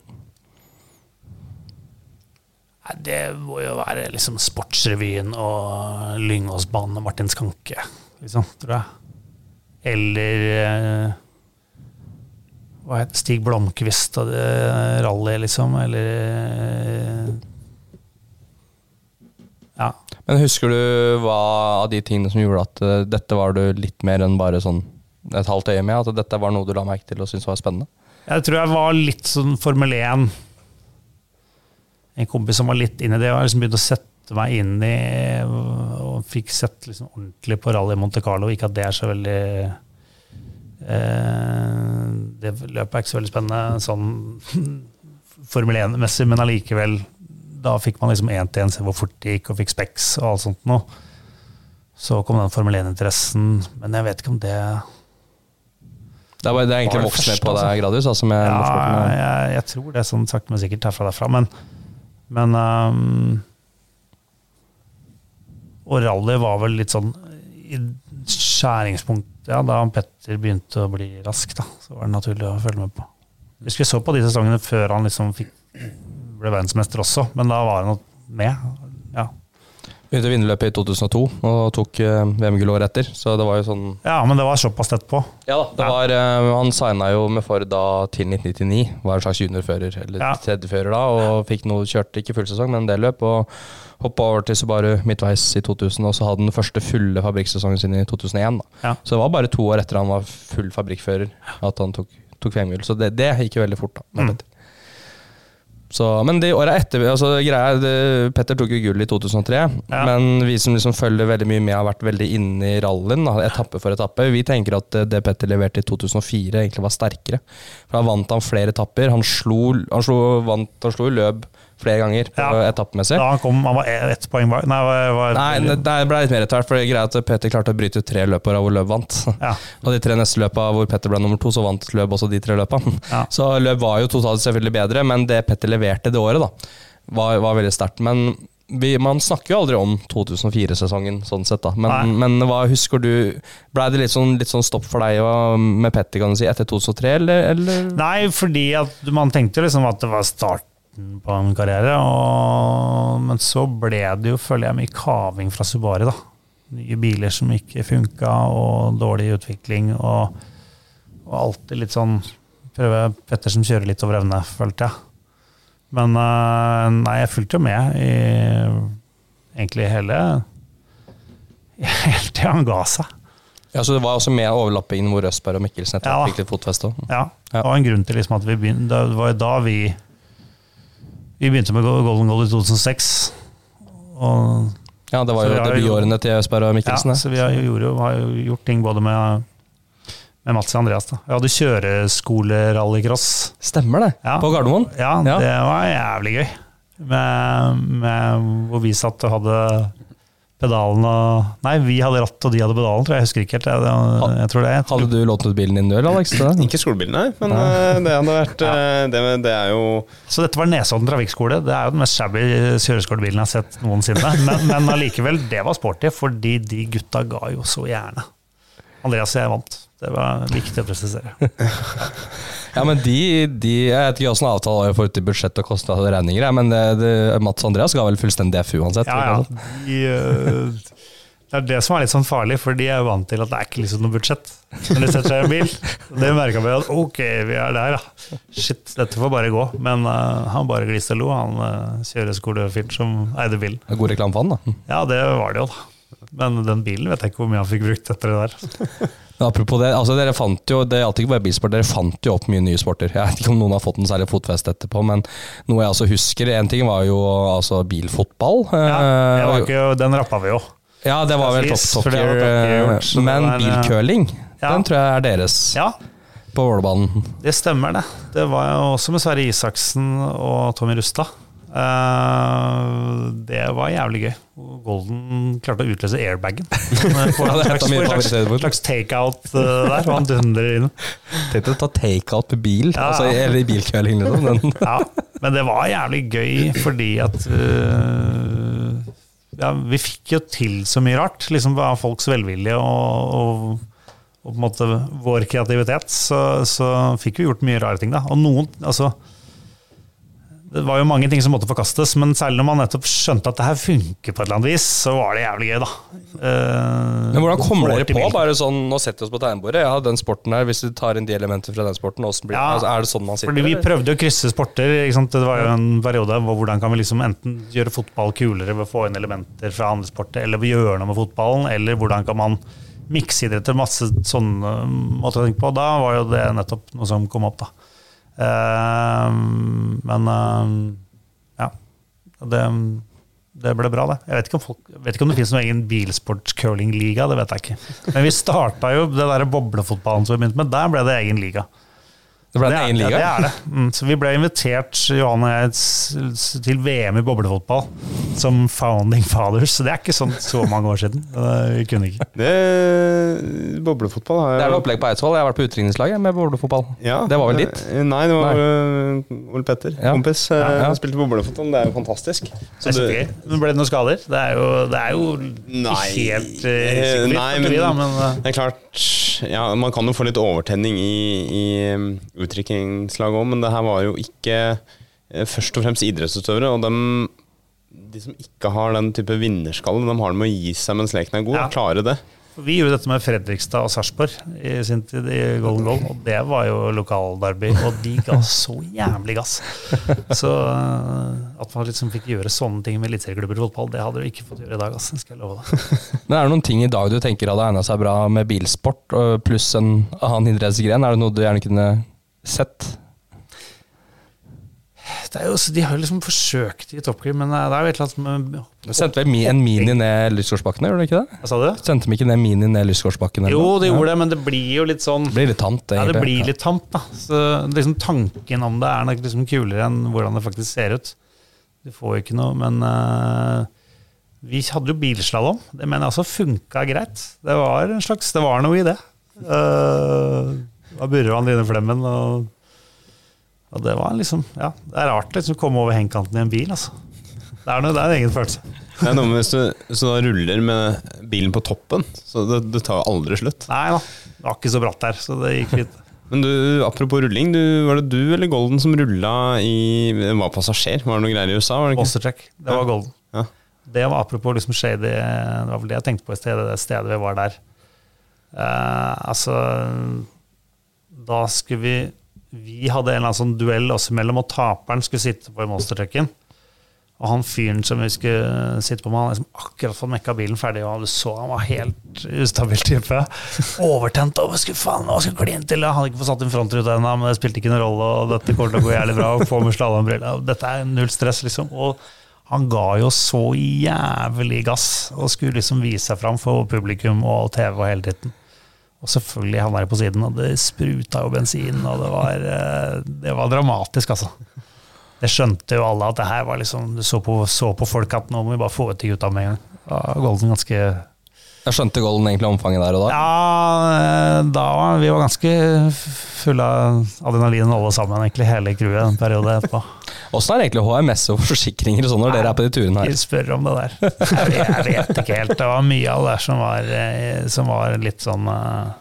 Det må jo være liksom Sportsrevyen og Lyngåsbanen og Martin Skanke, liksom, tror jeg. Eller eh, hva heter Stig Blomkvist og det rally, liksom, eller eh, Ja. Men husker du hva av de tingene som gjorde at eh, dette var du litt mer enn bare sånn et halvt øye med? At dette var noe du la merke til og syntes var spennende? Jeg tror jeg var litt sånn Formel 1. En kompis som var litt inn i det, og jeg liksom begynte å sette meg inn i og fikk sett liksom ordentlig på Rally Monte Carlo. Ikke at det er så veldig eh, Det løpet er ikke så veldig spennende sånn Formel 1-messig, men allikevel Da fikk man liksom én til én se hvor fort det gikk, og fikk Specs og alt sånt noe. Så kom den Formel 1-interessen, men jeg vet ikke om det Det er, bare, det er egentlig vokst ned på altså? deg gradvis? Altså, Ja, jeg, jeg tror det sånn sakte, men sikkert herfra derfra. Men, men um, Og rally var vel litt sånn i skjæringspunktet ja, da Petter begynte å bli rask, da. Så var det naturlig å følge med på. Hvis vi så på de sesongene før han liksom fikk, ble verdensmester også, men da var han med. Begynte å vinne løpet i 2002 og tok uh, VM-gull året etter. Så det var jo sånn ja, men det var såpass tett på. Ja da, det var, eh, Han signa jo med Ford da til 1999. Var en slags juniorfører, eller Ja. tredjefører da, og fikk noe, kjørte ikke full sesong, men en del løp. Og hoppa over til Subaru midtveis i 2000, og så hadde den første fulle fabrikksesongen sin i 2001. da. Ja. Så det var bare to år etter han var full fabrikkfører at han tok, tok VM-gull. Så det, det gikk jo veldig fort, da. med Mm. Så, men de åra etter altså, greia, det, Petter tok jo gull i 2003, Ja. men vi som liksom følger veldig mye med, har vært veldig inne i rallyen, etappe for etappe. Vi tenker at det- det Petter leverte i 2004, egentlig var sterkere. For Da vant han flere etapper. Han slo, han slo, vant, han slo i løp flere ganger på Ja. etappemessig. Da han kom, han var ett poeng bak. Nei, var, Nei, det det ble litt mer hvert, for det greit at Petter klarte å bryte ut tre løp hvor Løb vant. Ja. Og de tre neste løpa hvor Petter ble nummer to, så vant Løb også de tre løpa. Ja. Så Løb var jo totalt selvfølgelig bedre, men det Petter leverte det året, da, var, var veldig sterkt. Men vi, man snakker jo aldri om 2004-sesongen, sånn sett, da. Men, men hva husker du Blei det litt sånn, litt sånn stopp for deg og, med Petter, kan du si, etter 2003, eller? eller? Nei, fordi at man tenkte liksom at det var starten på en karriere, og, men så ble det jo, føler jeg, mye kaving fra Subaru, da. Nye biler som ikke funka, og dårlig utvikling, og, og alltid litt sånn Prøve Pettersen kjøre kjører litt over evne, følte jeg. Men eh, nei, jeg fulgte jo med i egentlig hele Helt til han ga seg. Ja, Så det var også med overlappingen hvor Østberg og Mikkelsen etter Ja. fikk litt fotfeste. Ja, Ja. det var en grunn til liksom at vi begynte Det var jo da vi Vi begynte med Golden Goal i 2006. Og, Ja, det var jo debutårene til Østberg og Mikkelsen. Ja, så vi har jo, gjorde, jo- har jo gjort ting både med, med Mats og Andreas. Da. Vi hadde kjøreskolerallycross. Stemmer det. Ja. På Gardermoen. Ja, Ja. det var jævlig gøy. Med, med hvor vi satt og hadde pedalen og Nei, vi hadde ratt og de hadde pedalen, tror jeg. Jeg husker ikke helt. Jeg, det, jeg tror det. Jeg tror, Hadde du lånt ut bilen din, du, Alex? Ikke skolebilen, nei, men nei. det hadde vært ja. det, det er jo Så dette var Nesodden trafikkskole. Det er jo den mest shabby kjøreskolebilen jeg har sett noensinne. Men, men allikevel, det var sporty, fordi de gutta ga jo så gjerne. Andreas og jeg vant. Det var viktig å presisere. Ja, men de, de Jeg vet ikke åssen avtale var i forhold til budsjett og kostnad og regninger, men det, det, Mats og Andreas ga vel fullstendig F uansett. Ja, ja. De, øh, det er det som er litt sånn farlig, for de er vant til at det er ikke liksom noe budsjett når de setter seg i en bil. Det merka vi at ok, vi er der, ja. Shit, dette får bare gå. Men uh, han bare gliste og lo, han uh, kjøreskolefyren som eide bilen. God reklame for han, da. Ja, det var det jo, da. Men den bilen vet jeg ikke hvor mye han fikk brukt etter det der. Men apropos det, altså dere fant jo Det gjaldt ikke bare bilsport, dere fant jo opp mye nye sporter. Jeg vet ikke om noen har fått en særlig fotfeste etterpå, men noe jeg altså husker En ting var jo altså bilfotball. Ja, det var Eh, ikke, den rappa vi jo. ja, det var vel Precis, Top gjort, men var, eh, bilcurling, Ja. den tror jeg er deres Ja, på Vålerbanen. det stemmer det. Det var jo også med Sverre Isaksen og Tommy Rustad. Eh, det var jævlig gøy. Golden klarte å utløse airbagen. På en slags, favorittsteder. slags takeout uh, der, og han dundrer inn. Tenk deg å ta takeout på bil, Ja. altså, eller i bilcurling, liksom. Men. Ja, men det var jævlig gøy fordi at uh, ja, Vi fikk jo til så mye rart. Liksom Av folks velvilje og, og, og på en måte vår kreativitet, så, så fikk vi gjort mye rare ting. da Og noen, altså det var jo mange ting som måtte forkastes, men særlig når man nettopp skjønte at det her funker på et eller annet vis, så var det jævlig gøy, da. Uh, Men hvordan kommer dere på? Bare sånn, Nå setter vi oss på tegnbordet. Ja, den sporten her, Hvis du tar inn de elementene fra den sporten, hvordan blir det? Ja, altså, er det sånn man sitter? Fordi vi prøvde å krysse sporter. Det var jo en periode hvor hvordan kan vi liksom enten gjøre fotball kulere ved å få inn elementer fra andre sporter, eller ved å gjøre noe med fotballen, eller hvordan kan man mikse idretter, masse sånne måter å tenke på. Da var jo det nettopp noe som kom opp, da. Eh, men eh, ja. Det, det ble bra, det. Jeg vet ikke om, folk, vet ikke om det finnes noen egen bilsport-curling-liga, det vet jeg ikke. Men vi starta jo det der boblefotballen som vi begynte med, der ble det egen liga. Det ble en egen liga? Ja, det er det. Mm, så vi ble invitert, Johan og jeg, til VM i boblefotball som founding fathers. Så det er ikke sånn så mange år siden. Eh, Vi kunne ikke. Det Boblefotball har Det er jeg vel opplegg på Eidsvoll. Jeg har vært på utringningslaget med boblefotball. Ja, Det var vel ditt? Nei, det var øh, Ole Petter. Ja. Kompis. Ja, ja. Han spilte boblefotball. Det er jo fantastisk. Så det er du... Men ble det noen skader? Det er jo, det er jo Nei, helt uh, nei, men, men- da, men uh... Det er klart ja, Man kan jo få litt overtenning i, i utdrikningslaget òg, men det her var jo ikke eh, først og fremst idrettsutøvere. Og dem, de som ikke har den type vinnerskalle, de har det med å gi seg mens leken er god. Ja. og Klare det. vi gjorde dette med Fredrikstad og Sarpsborg i sin tid i Golden Goal, og det var jo lokalderby, og de ga så jævlig gass. Så eh, at man liksom fikk gjøre sånne ting med eliteserieklubber i fotball, det hadde du ikke fått gjøre i dag, ass, skal jeg love deg. Men er det noen ting i dag du tenker hadde egna seg bra med bilsport, pluss en annen idrettsgren? Er det noe du gjerne kunne sett? Det jo, de har jo liksom forsøkt i Top Gear, men det er jo et eller annet med Du sendte vel en mini ned Lysgårdsbakken, gjorde du ikke det? Hva sa du? Sendte de ikke ned mini ned Lysgårdsbakken? Jo, de det gjorde det, men det blir jo litt sånn Det blir litt tamt, Ja, det blir litt tamt, da. Så liksom Tanken om det er nok liksom kulere enn hvordan det faktisk ser ut. Du får jo ikke noe, men uh, vi hadde jo bilslalåm. Det mener jeg også funka greit. Det var en slags, det var noe i det. Uh, det var han Line Flemmen og, og det var liksom Ja, det er rart liksom å komme over hengkanten i en bil, altså. Det er, noe, det er en egen følelse. Det er noe med hvis du, så da ruller med bilen på toppen, så det, det tar aldri slutt. Nei da, det var ikke så bratt der, så det gikk fint. Men du, apropos rulling, du, var det du eller Golden som rulla i Var passasjer? Var det noe greier i USA? Var det ikke? Ostercheck, det var golden. Ja. Det var apropos liksom shady Det var vel det jeg tenkte på i stedet, det stedet vi var der. Uh, altså Da skulle vi Vi hadde en eller annen sånn duell oss imellom, og taperen skulle sitte på monstertrucken. Og han fyren som vi skulle sitte på med, han liksom akkurat fått mekka bilen ferdig, og du så han var helt ustabil type. Overtent og skulle faen, hva skulle kline til? Han hadde ikke fått satt inn frontruta ennå, men det spilte ikke noen rolle, og dette kommer til å gå jævlig bra. og Få med slalåmbriller. Dette er null stress, liksom. Og han ga jo så jævlig gass, og skulle liksom vise seg fram for publikum og TV og hele tiden. Og selvfølgelig havna jeg på siden, og det spruta jo bensin, og det var, eh, det var dramatisk, altså. Det skjønte jo alle at det her var liksom Du så på, så på folk at nå må vi bare få ut de gutta med en gang. Da Golden ganske Jeg skjønte Golden egentlig omfanget der og da. Ja, eh, da var vi var ganske fulle av adrenalin alle sammen, egentlig hele crewet en periode etterpå. Åssen er egentlig HMS og forsikringer og sånn når dere er på de turene her? Ikke spør om det der. Jeg vet, jeg vet ikke helt. Det var mye av det der som var, eh, som var litt sånn eh,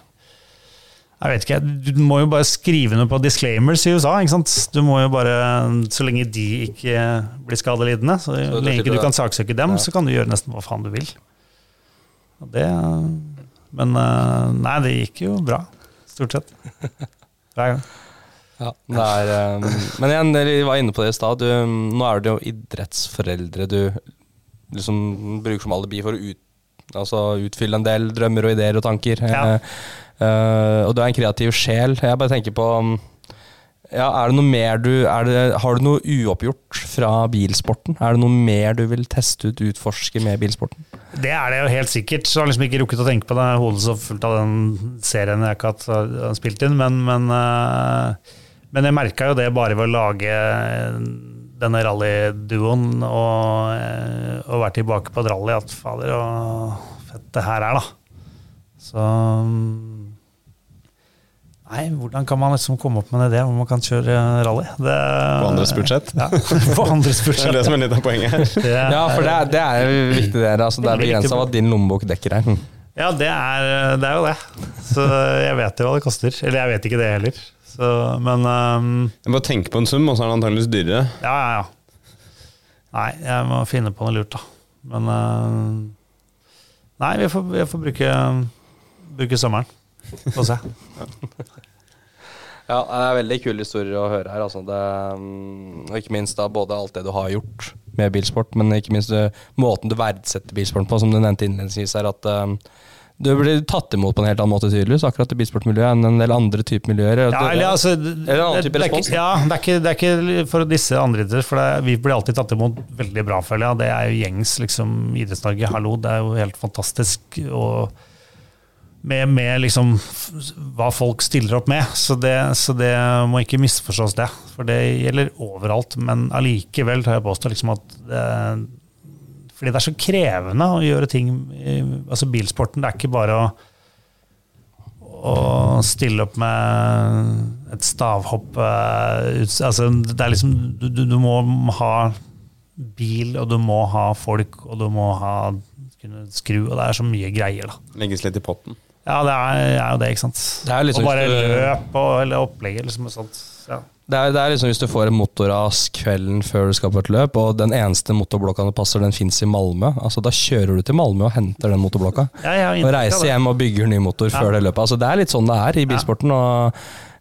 Jeg vet ikke, Du må jo bare skrive noe på disclaimers i USA. ikke sant? Du må jo bare, Så lenge de ikke blir skadelidende, så, så lenge ikke du kan saksøke dem, så kan du gjøre nesten hva faen du vil. Det, men eh, nei, det gikk jo bra. Stort sett. Hver gang. Ja, er, um, men igjen, dere var inne på det i stad. Nå er det jo idrettsforeldre du liksom bruker som alibi for å ut, altså utfylle en del drømmer og ideer og tanker. Ja. Eh, eh, og du er en kreativ sjel. Jeg bare tenker på um, ja, er det noe mer du det, Har du noe uoppgjort fra bilsporten? Er det noe mer du vil teste ut, utforske med bilsporten? Det er det jo helt sikkert. Så jeg har liksom ikke rukket å tenke på det. Hodet så fullt av den serien jeg ikke har hatt- spilt inn. Men, men, eh, men jeg merka jo det bare ved å lage denne rallyduoen og, eh, og være tilbake på et rally, at fader, og fett det her er, da. Så Nei, hvordan kan man liksom komme opp med en idé om man kan kjøre rally? Det, På andres budsjett? Ja, på andres budsjett. Det er det som er litt av poenget her. Er- Ja, for det er, det er jo viktig, det. Altså, det er begrensa hva din lommebok dekker her. Ja, det er, det er jo det. Så jeg vet jo hva det koster. Eller jeg vet ikke det heller. Så, men um, Jeg bare tenk på en sum, og så er det antakeligvis dyrere. ja, ja, ja. Nei, jeg må finne på noe lurt, da. Men uh, Nei, vi får, vi får bruke, bruke sommeren. Få se. Ja, det er veldig kule historier å høre her. Altså. Det, mm, og ikke minst da både alt det du har gjort med bilsport, men ikke minst det, måten du verdsetter bilsporten på, som du nevnte innledningsvis her. At um, du blir tatt imot på en helt annen måte tydeligvis, akkurat i bilsportmiljøet, enn en del andre typer miljøer. Ja, eller, altså, det, Eller en annen type det respons, ikke, ja, det er, ikke, det er ikke for disse andre idretter, for det, er- vi blir alltid tatt imot veldig bra, føler jeg. Det er jo gjengs, liksom, Idretts-Norge. Hallo, det er jo helt fantastisk. Og med, med liksom hva folk stiller opp med. Så det, så det må ikke misforstås, det. For det gjelder overalt. Men allikevel tar jeg påstå liksom at det, fordi det er så krevende å gjøre ting altså Bilsporten, det er ikke bare å å stille opp med et stavhopp eh, altså, Det er liksom du, du må ha bil, og du må ha folk, og du må ha kunne skru, og det er så mye greier, da. Legges litt i potten. Ja, det er, er jo det, ikke sant. Det er liksom og bare du- løp og eller opplegget, liksom. Sånt. Ja. Det er, det er liksom hvis du får en motorras kvelden før du skal på et løp, og den eneste motorblokka du passer, den fins i Malmö. Altså Da kjører du til Malmö og henter den motorblokka. Ja, Og reiser hjem og bygger ny motor Ja. før det løpet. Altså Det er litt sånn det er i bilsporten. Og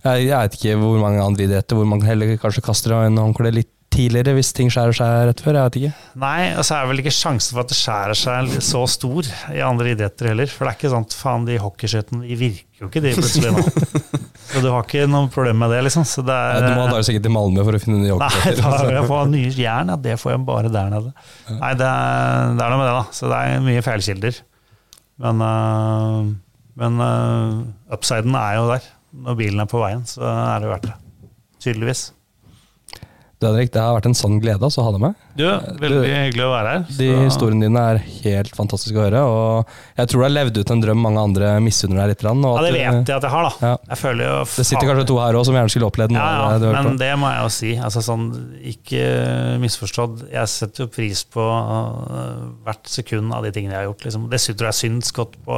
jeg, jeg vet ikke hvor mange andre idretter hvor man heller kanskje kaster en håndkle litt tidligere hvis ting skjærer seg rett før. Jeg vet ikke. Nei, og så er vel ikke sjansen for at det skjærer seg så stor i andre idretter heller. For det er ikke sånn faen, de hockeyskøytene de virker jo ikke, de plutselig nå. Så du har ikke noe problem med det, liksom. Så det er, Du må da sikkert til Malmö for å finne nye Nei, hockeyskøyter. da vil jeg nye jern, ja, det får jeg bare der nede. Nei, det er, det er noe med det, da. Så det er mye feilkilder. Men, øh, men øh, upsiden er jo der. Når bilen er på veien, så er det verdt det. Tydeligvis. Du, Henrik, det har vært en sann glede å ha deg med. Du, veldig hyggelig å være her. De Så- historiene dine er helt fantastiske å høre. Og jeg tror du har levd ut en drøm mange andre misunner deg litt. Og Ja, det vet jeg at jeg har, da. Ja. Jeg føler jo Det sitter kanskje to her òg som gjerne skulle opplevd noe Ja, du ja, men det må jeg jo si. Altså, sånn, ikke misforstått. Jeg setter jo pris på øh, hvert sekund av de tingene jeg har gjort. Liksom. Det tror jeg syns godt på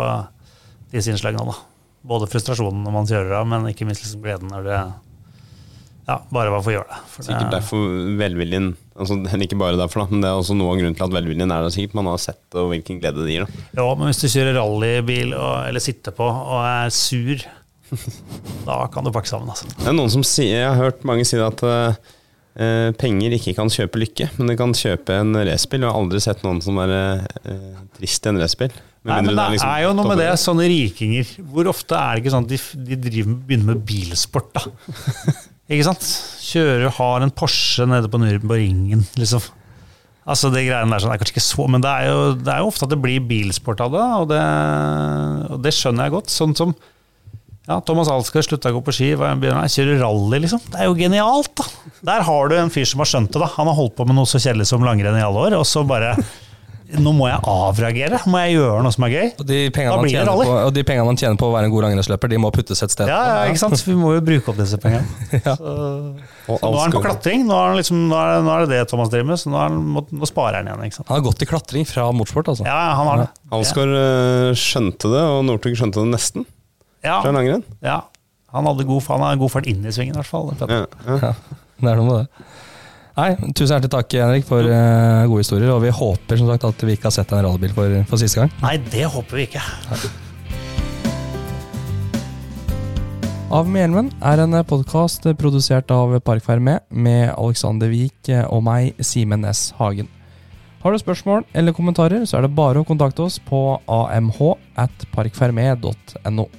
disse innslagene. Da. Både frustrasjonen når man kjører av, men ikke minst liksom gleden når det ja, bare var for å gjøre det. For Sikkert det derfor velviljen altså, Ikke bare derfor, da, men det er også noe av grunnen til at velviljen er der. sikkert Man har sett og hvilken glede det gir. Da. ja, men hvis du kjører rallybil og, eller sitter på og er sur, da kan du pakke sammen. Altså. Det er noen som sier, Jeg har hørt mange si at eh, penger ikke kan kjøpe lykke, men det kan kjøpe en racerbil. Jeg har aldri sett noen som er uh, trist i en racerbil. Nei, men det er liksom er jo noe med det, sånne rikinger. Hvor ofte er det ikke sånn at de, de driver, begynner med bilsport, da? ikke sant? Kjører, har en Porsche nede på, Nürnbergringen, liksom. Altså det greiene der sånn, er kanskje ikke så, men det er, jo, det er jo ofte at det blir bilsport av det, og det, og det skjønner jeg godt. Sånn som ja, Thomas Alskar slutta å gå på ski, begynner å kjører rally, liksom. Det er jo genialt, da! Der har du en fyr som har skjønt det, da. Han har holdt på med noe så kjedelig som langrenn i alle år, og så bare Nå må jeg avreagere, må jeg gjøre noe som er gøy. Og de pengene Da man blir tjener på, og de pengene man tjener på å være en god langrennsløper, de må puttes et sted. Ja, ja, ikke sant? Vi må jo bruke opp disse pengene. Ja. Så, så nå er han på klatring, nå er, han liksom, nå, er, nå er det det Thomas driver med, så nå, er han, må, nå sparer han igjen. ikke sant? Han har gått i klatring fra motorsport, altså. Ja, han har det. Alskar eh, skjønte det, og Northug skjønte det nesten Ja, fra langrenn. ja. Han hadde god, han har god fart inn i svingen, i hvert fall. Ja, ja. Det er noe med det. Nei, Tusen hjertelig takk, Henrik, for uh, gode historier. Og vi håper som sagt at vi ikke har sett en rallybil for, for siste gang. Nei, det håper vi ikke. Av med hjelmen er en podkast produsert av Parkferme med Alexander Wiik og meg, Simen S. Hagen. Har du spørsmål eller kommentarer, så er det bare å kontakte oss på amh at parkfermé.no.